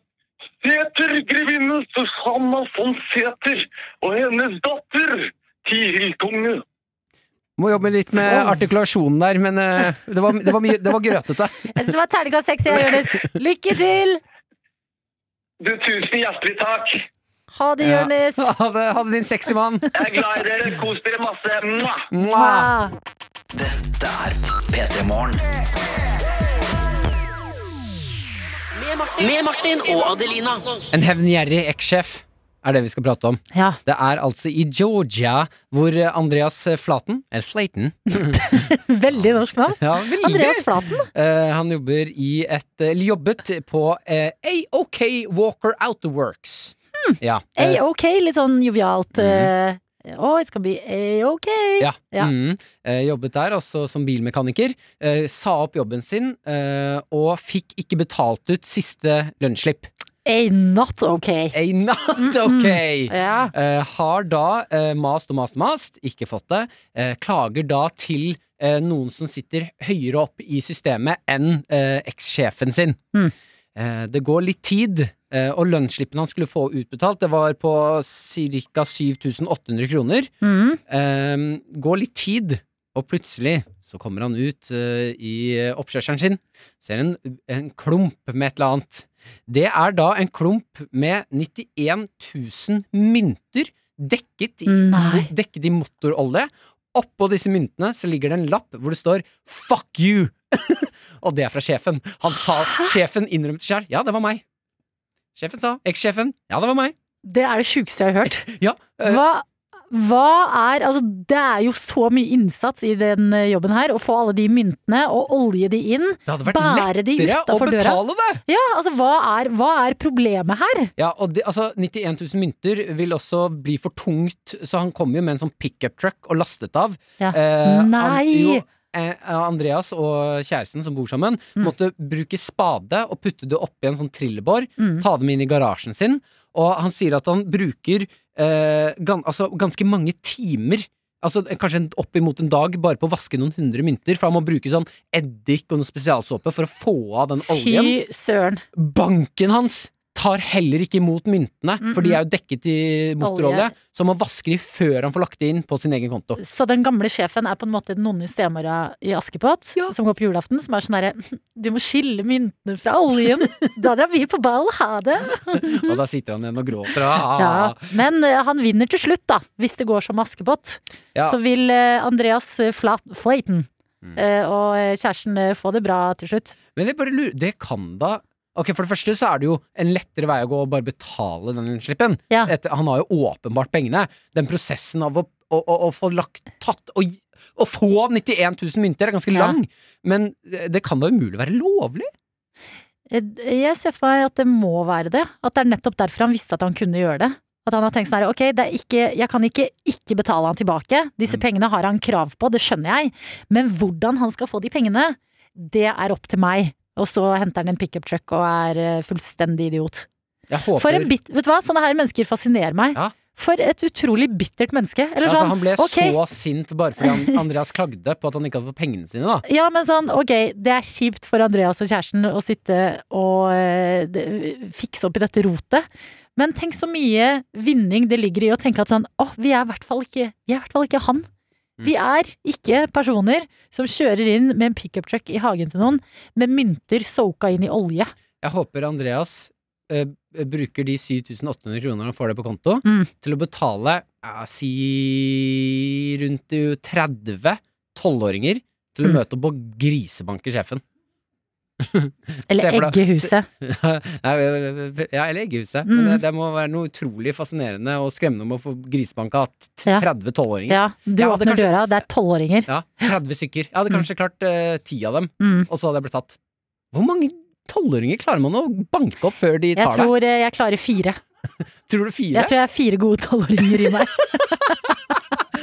Seter grevinne Susanna von Seter og hennes datter Tiril Tunge. Må jobbe litt med artikulasjonen der, men eh, det, var, det, var mye, det var grøtete. Jeg synes det var terningkast seks, Jonis. Lykke til! Du, tusen hjertelig takk. Ha det, Ja. Jonis. Ha det, ha det, din sexy mann. Jeg er glad i dere. Kos dere masse. Mwah. Mwah. Dette er P3 Morgen. Med Martin og Adelina. En hevngjerrig ekssjef er det vi skal prate om. Ja. Det er altså i Georgia hvor eh, Andreas Flaten, eller Flaten Veldig norsk navn. ja, veldig. Andreas Flaten. Uh, han jobber i et, eller jobbet på uh, AOK Walker Outworks. Ja. AOK, A-OK, litt sånn jovialt. eh, Oh, it skal bli A-OK. Ja. Ja. Mm. Eh, jobbet der også som bilmekaniker. Eh, sa opp jobben sin eh, og fikk ikke betalt ut siste lønnsslipp. A not OK. A not ok! Ja. uh, har da uh, mast og mast og mast, ikke fått det. Uh, klager da til noen som sitter høyere opp i systemet enn ekssjefen sin. Mm. Det går litt tid, og lønnsslippen han skulle få utbetalt, det var på ca. 7800 kroner. Mm. Går litt tid, og plutselig så kommer han ut i oppkjørselen sin, ser en, en klump med et eller annet. Det er da en klump med 91 000 mynter dekket i, dekket i motorolje. Oppå disse myntene så ligger det en lapp hvor det står 'fuck you'. og det er fra sjefen. Han sa, Sjefen innrømte sjøl. Ja, det var meg. Sjefen sa. Ekssjefen. Ja, det var meg. Det er det sjukeste jeg har hørt. Ja, øh, Hva, hva er Altså, det er jo så mye innsats i den eh, jobben her. Å få alle de myntene og olje de inn. det hadde vært Bære de lettere å døra. betale det! Ja, altså, hva er, hva er problemet her? Ja, og det, altså 91 000 mynter vil også bli for tungt, så han kom jo med en sånn pickup truck og lastet av. Ja. Eh, Nei! Han, jo, eh, Andreas og kjæresten som bor sammen, Mm. måtte bruke spade og putte det oppi en sånn trillebår, Mm. ta dem inn i garasjen sin, og han sier at han bruker eh, gan, altså, ganske mange timer. Altså Kanskje en- oppimot en dag bare på å vaske noen hundre mynter, for han må bruke sånn eddik og noe spesialsåpe for å få av den oljen. Fy søren. Banken hans tar heller ikke imot myntene, for de er jo dekket i motorolje, så man vasker de før han får lagt det inn på sin egen konto. Så den gamle sjefen er på en måte noen i stemora i Askepott, som går på julaften, som er sånn herre Du må skille myntene fra oljen. Da drar vi på ball. Ha det. Og da sitter han igjen og gråter. Ah. Ja. Men eh, han vinner til slutt, da. Hvis det går som Askepott. Ja. Så vil eh, Andreas eh, Flat Flayton Mm. og kjæresten få det bra til slutt. Men jeg bare lurer, det kan da Ok, For det første så er det jo en lettere vei å gå å bare betale den slippen. Ja. Et, han har jo åpenbart pengene. Den prosessen av å, å, å, å få lagt tatt Å å få 91 000 mynter er ganske Ja. lang, men det kan da umulig være lovlig? Eh, Jeg ser for meg at det må være det. At det er nettopp derfor han visste at han kunne gjøre det. At han har tenkt sånn her, ok, det er ikke, jeg kan ikke ikke betale han tilbake. Disse pengene har han krav på, det skjønner jeg. Men hvordan han skal få de pengene, det er opp til meg. Og så henter han en pickup truck og er eh, fullstendig idiot. For en bit, vet du hva, sånne her mennesker fascinerer meg. Ja. For et utrolig bittert menneske. Eller Ja, altså, sånn, han ble okay. så sint bare fordi han, Andreas klagde på at han ikke hadde fått pengene sine. da Ja, men sånn, ok, det er kjipt for Andreas og kjæresten å sitte og de, fikse opp i dette rotet. Men tenk så mye vinning det ligger i å tenke at sånn, åh, vi er i hvert fall ikke, vi er i hvert fall ikke han. Vi er ikke personer som kjører inn med en pickup truck i hagen til noen med mynter soaka inn i olje. Jeg håper Andreas eh, bruker de 7800 kronene han får det på konto, Mm. til å betale ja, si rundt jo 30 tolvåringer til å Mm. møte opp og grisebanke sjefen. Eller deg- eggehuset. Ja, eller eggehuset. Mm. Men det, det må være noe utrolig fascinerende og skremmende om å få grisebanka t- 30 tolvåringer. Ja, du åpner kanskje- døra, det er tolvåringer. Ja, 30 stykker. Jeg hadde kanskje klart ti 10 av dem, Mm. og så hadde jeg blitt tatt. Hvor mange tolvåringer klarer man å banke opp før de Jeg tar tror deg? jeg klarer fire. Tror du fire? Jeg tror jeg er fire gode tolvåringer i meg.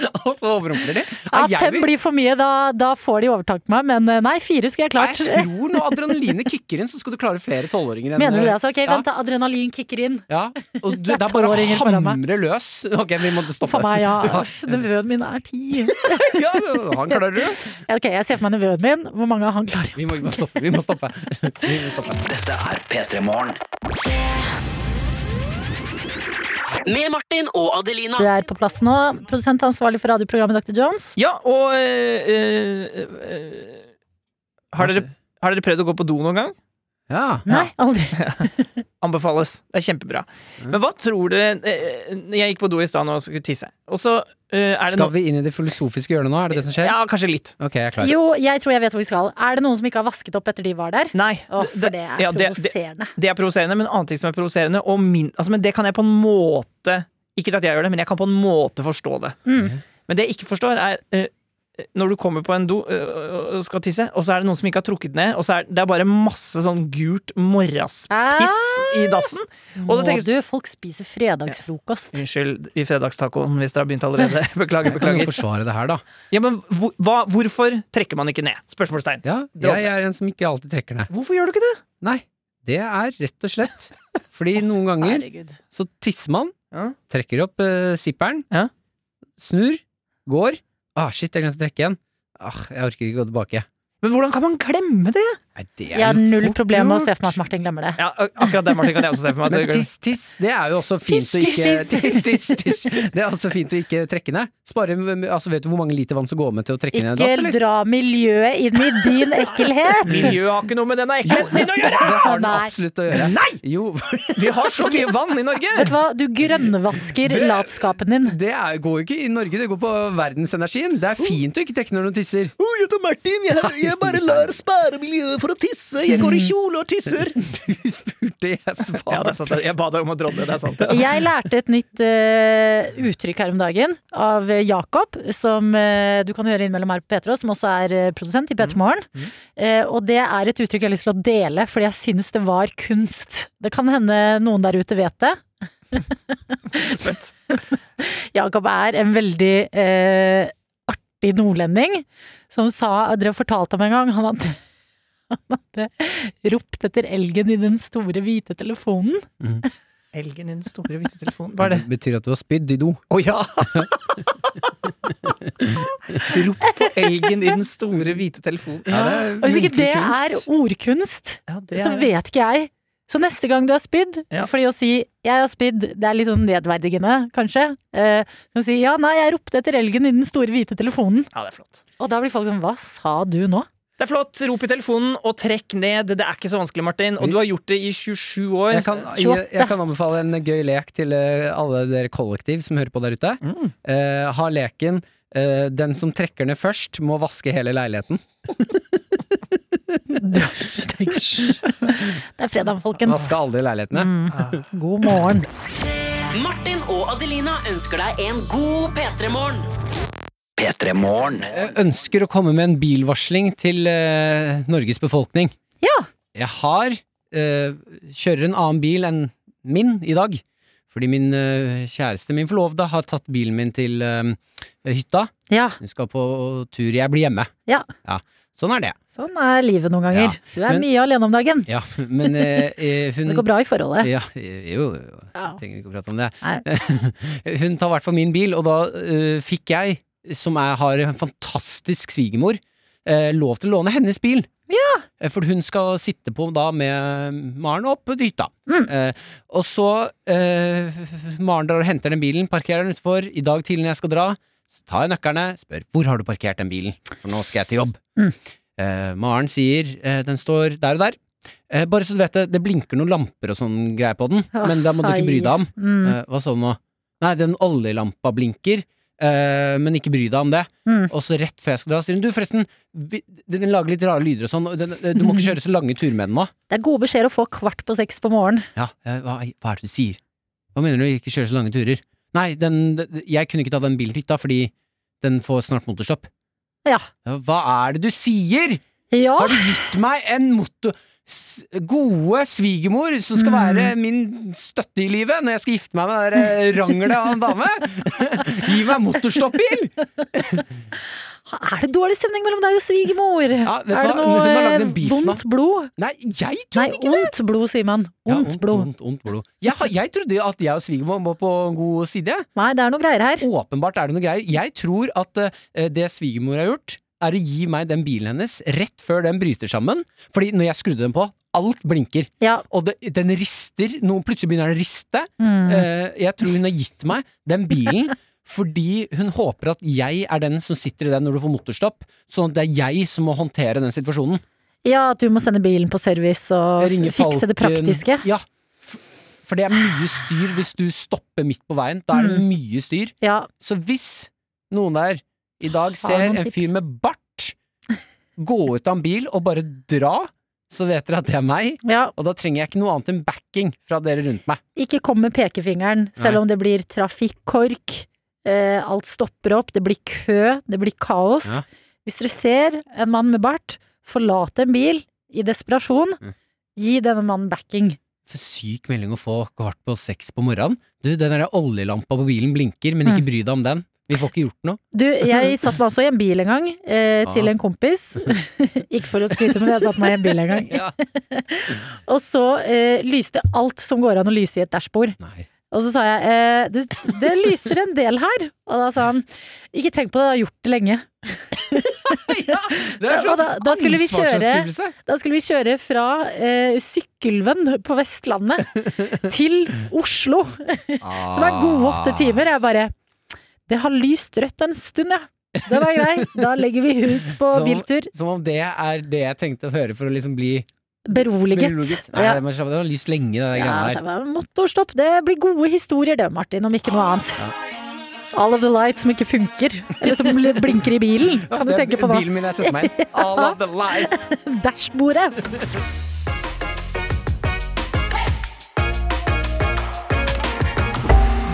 og så overrumpler de? Ja, jeg fem vil- blir for mye, da, da får de overtak på meg. Men eh, nei, fire skulle jeg klart. Jeg tror når adrenalinet kicker inn, så skal du klare flere tolvåringer enn Mener du det? Altså, ok, Ja. vent adrenalin kicker inn. Ja, og du, Det er bare å hamre løs. Ok, vi måtte stoppe. For meg, ja. Ja. Nevøen min er ti. ja, han klarer du. Ok, jeg ser for meg nevøen min. Hvor mange av han klarer? Vi må, vi må stoppe. Vi må stoppe. Vi må stoppe. Dette er P3 Morgen. Med Martin og Adelina. Du er på plass nå. Produsent ansvarlig for radioprogrammet Dr. Jones. Ja, og øh, øh, øh, har, dere, har dere prøvd å gå på do noen gang? Ja. Nei, aldri. Anbefales. Det er kjempebra. Men hva tror dere eh, Jeg gikk på do i stad og skulle tisse, og så eh, er det Skal vi inn i det filosofiske hjørnet nå? Er det det som skjer? Ja, kanskje litt. Ok, jeg er klar. Jo, jeg tror jeg vet hvor vi skal. Er det noen som ikke har vasket opp etter de var der? Nei. Å, for det er ja, det- det- provoserende. Det er provoserende, men en annen ting som er provoserende, og min, altså, men det kan jeg på en måte Ikke at jeg gjør det, men jeg kan på en måte forstå det. Mm. Men det jeg ikke forstår, er eh, når du kommer på en do øh, og skal tisse, og så er det noen som ikke har trukket ned, og så er det er bare masse sånn gult morraspiss i dassen. Og Må da tenker du, folk spiser fredagsfrokost. Unnskyld i fredagstacoen hvis dere har begynt allerede. Beklager, Jeg kan jo forsvare det her, da. Ja, men hvor, hva, Hvorfor trekker man ikke ned? Spørsmålstegn. Ja, jeg er en som ikke alltid trekker ned. Hvorfor gjør du ikke det? Nei, det er rett og slett fordi noen ganger Herregud. så tisser man, trekker opp uh, zipperen, Ja. snur, går. Ah, shit, jeg glemte å trekke igjen. Ah, jeg orker ikke gå tilbake. Men hvordan kan man glemme det? Nei, det er Jeg har null problem med å se for meg at Martin glemmer det. Ja, akkurat det, Martin, kan jeg også se for meg. Men tiss, tiss, det er jo også fint Tiss, å ikke tiss, tiss, tiss. Det er også fint å ikke trekke ned. Spare, altså Vet du hvor mange liter vann som går med til å trekke ned dass, Ikke dra miljøet inn i din ekkelhet! Miljøet har ikke noe med denne ekkelheten din å gjøre! Det har den absolutt å gjøre. Nei! Jo, Vi har så mye vann i Norge! Vet du hva, du grønnvasker Det- latskapen din. det er, går jo ikke i Norge, det går på verdensenergien. Det er fint å ikke trekke når du tisser. Oh, jeg heter Martin, jeg, jeg bare lar spare miljøet for å tisse. Jeg går i kjole og tisser. Du spurte, jeg svarte. Ja, det er sant. Jeg ba deg om å drodle. Det er sant. Ja. Jeg lærte et nytt uh, uttrykk her om dagen av Jakob, som uh, du kan høre innimellom her på P3, som også er eh, produsent i P3 Morgen. Eh, og det er et uttrykk jeg har lyst til å dele, fordi jeg syns det var kunst. Det kan hende noen der ute vet det. Spent. Jakob er en veldig eh, artig nordlending som sa Dere fortalte om en gang han hadde, han hadde ropt etter elgen i den store, hvite telefonen. Elgen i den store, hvite telefonen. Hva er det? Det betyr at du har spydd i do. Å ja! Rop på elgen i den store, hvite telefonen. Ja, Og hvis ikke det er ordkunst, Ja, det så er- vet ikke jeg. Så neste gang du har spydd, Ja. fordi å si 'jeg har spydd', det er litt sånn nedverdigende, kanskje. Eh, du si 'ja, nei, jeg ropte etter elgen i den store, hvite telefonen'. Ja, det er flott. Og da blir folk sånn 'hva sa du nå'? Det er flott. Rop i telefonen og trekk ned. Det er ikke så vanskelig, Martin. Og du har gjort det i 27 år. Jeg kan, jeg, jeg kan anbefale en gøy lek til eh, alle dere kollektiv som hører på der ute. Mm. Uh, ha leken uh, 'Den som trekker ned først, må vaske hele leiligheten'. Det er fredag, folkens. Vaske aldri leilighetene. Mm. God morgen. Martin og Adelina ønsker deg en god P3-morgen. P3 Morgen. Ønsker å komme med en bilvarsling til eh, Norges befolkning. Ja. Jeg har eh, kjører en annen bil enn min i dag. Fordi min eh, kjæreste, min forlovede, har tatt bilen min til eh, hytta. Ja. Hun skal på tur. Jeg blir hjemme. Ja. Sånn er det. Sånn er livet noen ganger. Ja, Du er men- mye alene om dagen. Ja, men eh, eh, hun Det går bra i forholdet. Ja, jo, jo. Ja. Trenger ikke å prate om det. Hun tar i hvert fall min bil, og da uh, fikk jeg, som er, har en fantastisk svigermor, eh, lov til å låne hennes bil. Ja. For hun skal sitte på da med Maren opp på hytta. Mm. Eh, og så eh, Maren drar og henter den bilen, parkerer den utenfor. I dag tidlig når jeg skal dra, så tar jeg nøklene, spør hvor har du parkert den bilen, for nå skal jeg til jobb. Mm. Eh, Maren sier eh, den står der og der. Eh, bare så du vet det, det blinker noen lamper og sånn greier på den, oh, men da må du ikke bry deg om. Mm. Eh, hva så nå? Nei, den oljelampa blinker, eh, men ikke bry deg om det. Mm. Og så rett før jeg skal dra, sier hun du, forresten, vi, den lager litt rare lyder og sånn, du må ikke kjøre så lange turer med den nå. Det er gode beskjeder å få kvart på seks på morgenen. Ja, eh, hva, hva er det du sier? Hva mener du, ikke kjøre så lange turer? Nei, den, jeg kunne ikke ta den bilen til hytta, fordi den får snart motorstopp. Ja. Hva er det du sier? Ja. Har du gitt meg en motor... Gode svigermor som skal være min støtte i livet når jeg skal gifte meg med der eh, ranglet av en dame? Gi meg motorstoppbil! Er det dårlig stemning mellom deg og svigermor? Ja, er det noe eh, vondt blod? Nei, jeg Nei, ikke det! ondt blod, sier man. Ja, blod. Ont, ont blod. Jeg, jeg trodde at jeg og svigermor var på en god side. Nei, det er noe greier her. Åpenbart er det noe greier. Jeg tror at eh, det svigermor har gjort, er å gi meg den bilen hennes rett før den bryter sammen. Fordi når jeg skrudde den på, alt blinker. Ja. Og det, den rister. Noen plutselig begynner den å riste. Mm. Uh, jeg tror hun har gitt meg den bilen fordi hun håper at jeg er den som sitter i den når du får motorstopp, sånn at det er jeg som må håndtere den situasjonen. Ja, at du må sende bilen på service og fikse det praktiske. Ja. For det er mye styr hvis du stopper midt på veien. Da er det Mm. mye styr. Ja, Så hvis noen der i dag ser en fyr med bart gå ut av en bil og bare dra, så vet dere at det er meg. ja. Og da trenger jeg ikke noe annet enn backing fra dere rundt meg. Ikke kom med pekefingeren, selv Nei. om det blir trafikkork. Eh, alt stopper opp, det blir kø, det blir kaos. Ja. Hvis dere ser en mann med bart forlate en bil i desperasjon, Mm. gi denne mannen backing. For syk melding å få kvart på seks på morgenen. Du, den der oljelampa på bilen blinker, men ikke Mm. bry deg om den. Vi får ikke gjort noe. Du, jeg satt meg også i en bil en gang, eh, til en kompis. ikke for å skryte, men jeg satt meg i en bil en gang. Ja. Og så eh, lyste alt som går an å lyse i et dashbord. Og så sa jeg eh, det, det lyser en del her. Og da sa han ikke tenk på det, jeg har gjort det lenge. Det er så Og da- da skulle vi kjøre- Da skulle vi kjøre fra eh, Sykkylven på Vestlandet til Oslo, som er gode åtte timer. Jeg bare Det har lyst rødt en stund, ja. Det var grei. Da legger vi ut på Som- biltur. Som om det er det jeg tenkte å høre for å liksom bli Beroliget. beroliget. Nei, Ja. det var har lyst lenge, det Ja, jeg bare, Motorstopp. Det blir gode historier det, Martin, om ikke noe annet. All of the lights som ikke funker. Eller som blinker i bilen, kan du tenke på nå. Bilen min jeg setter meg inn. All of the lights. Dashbordet.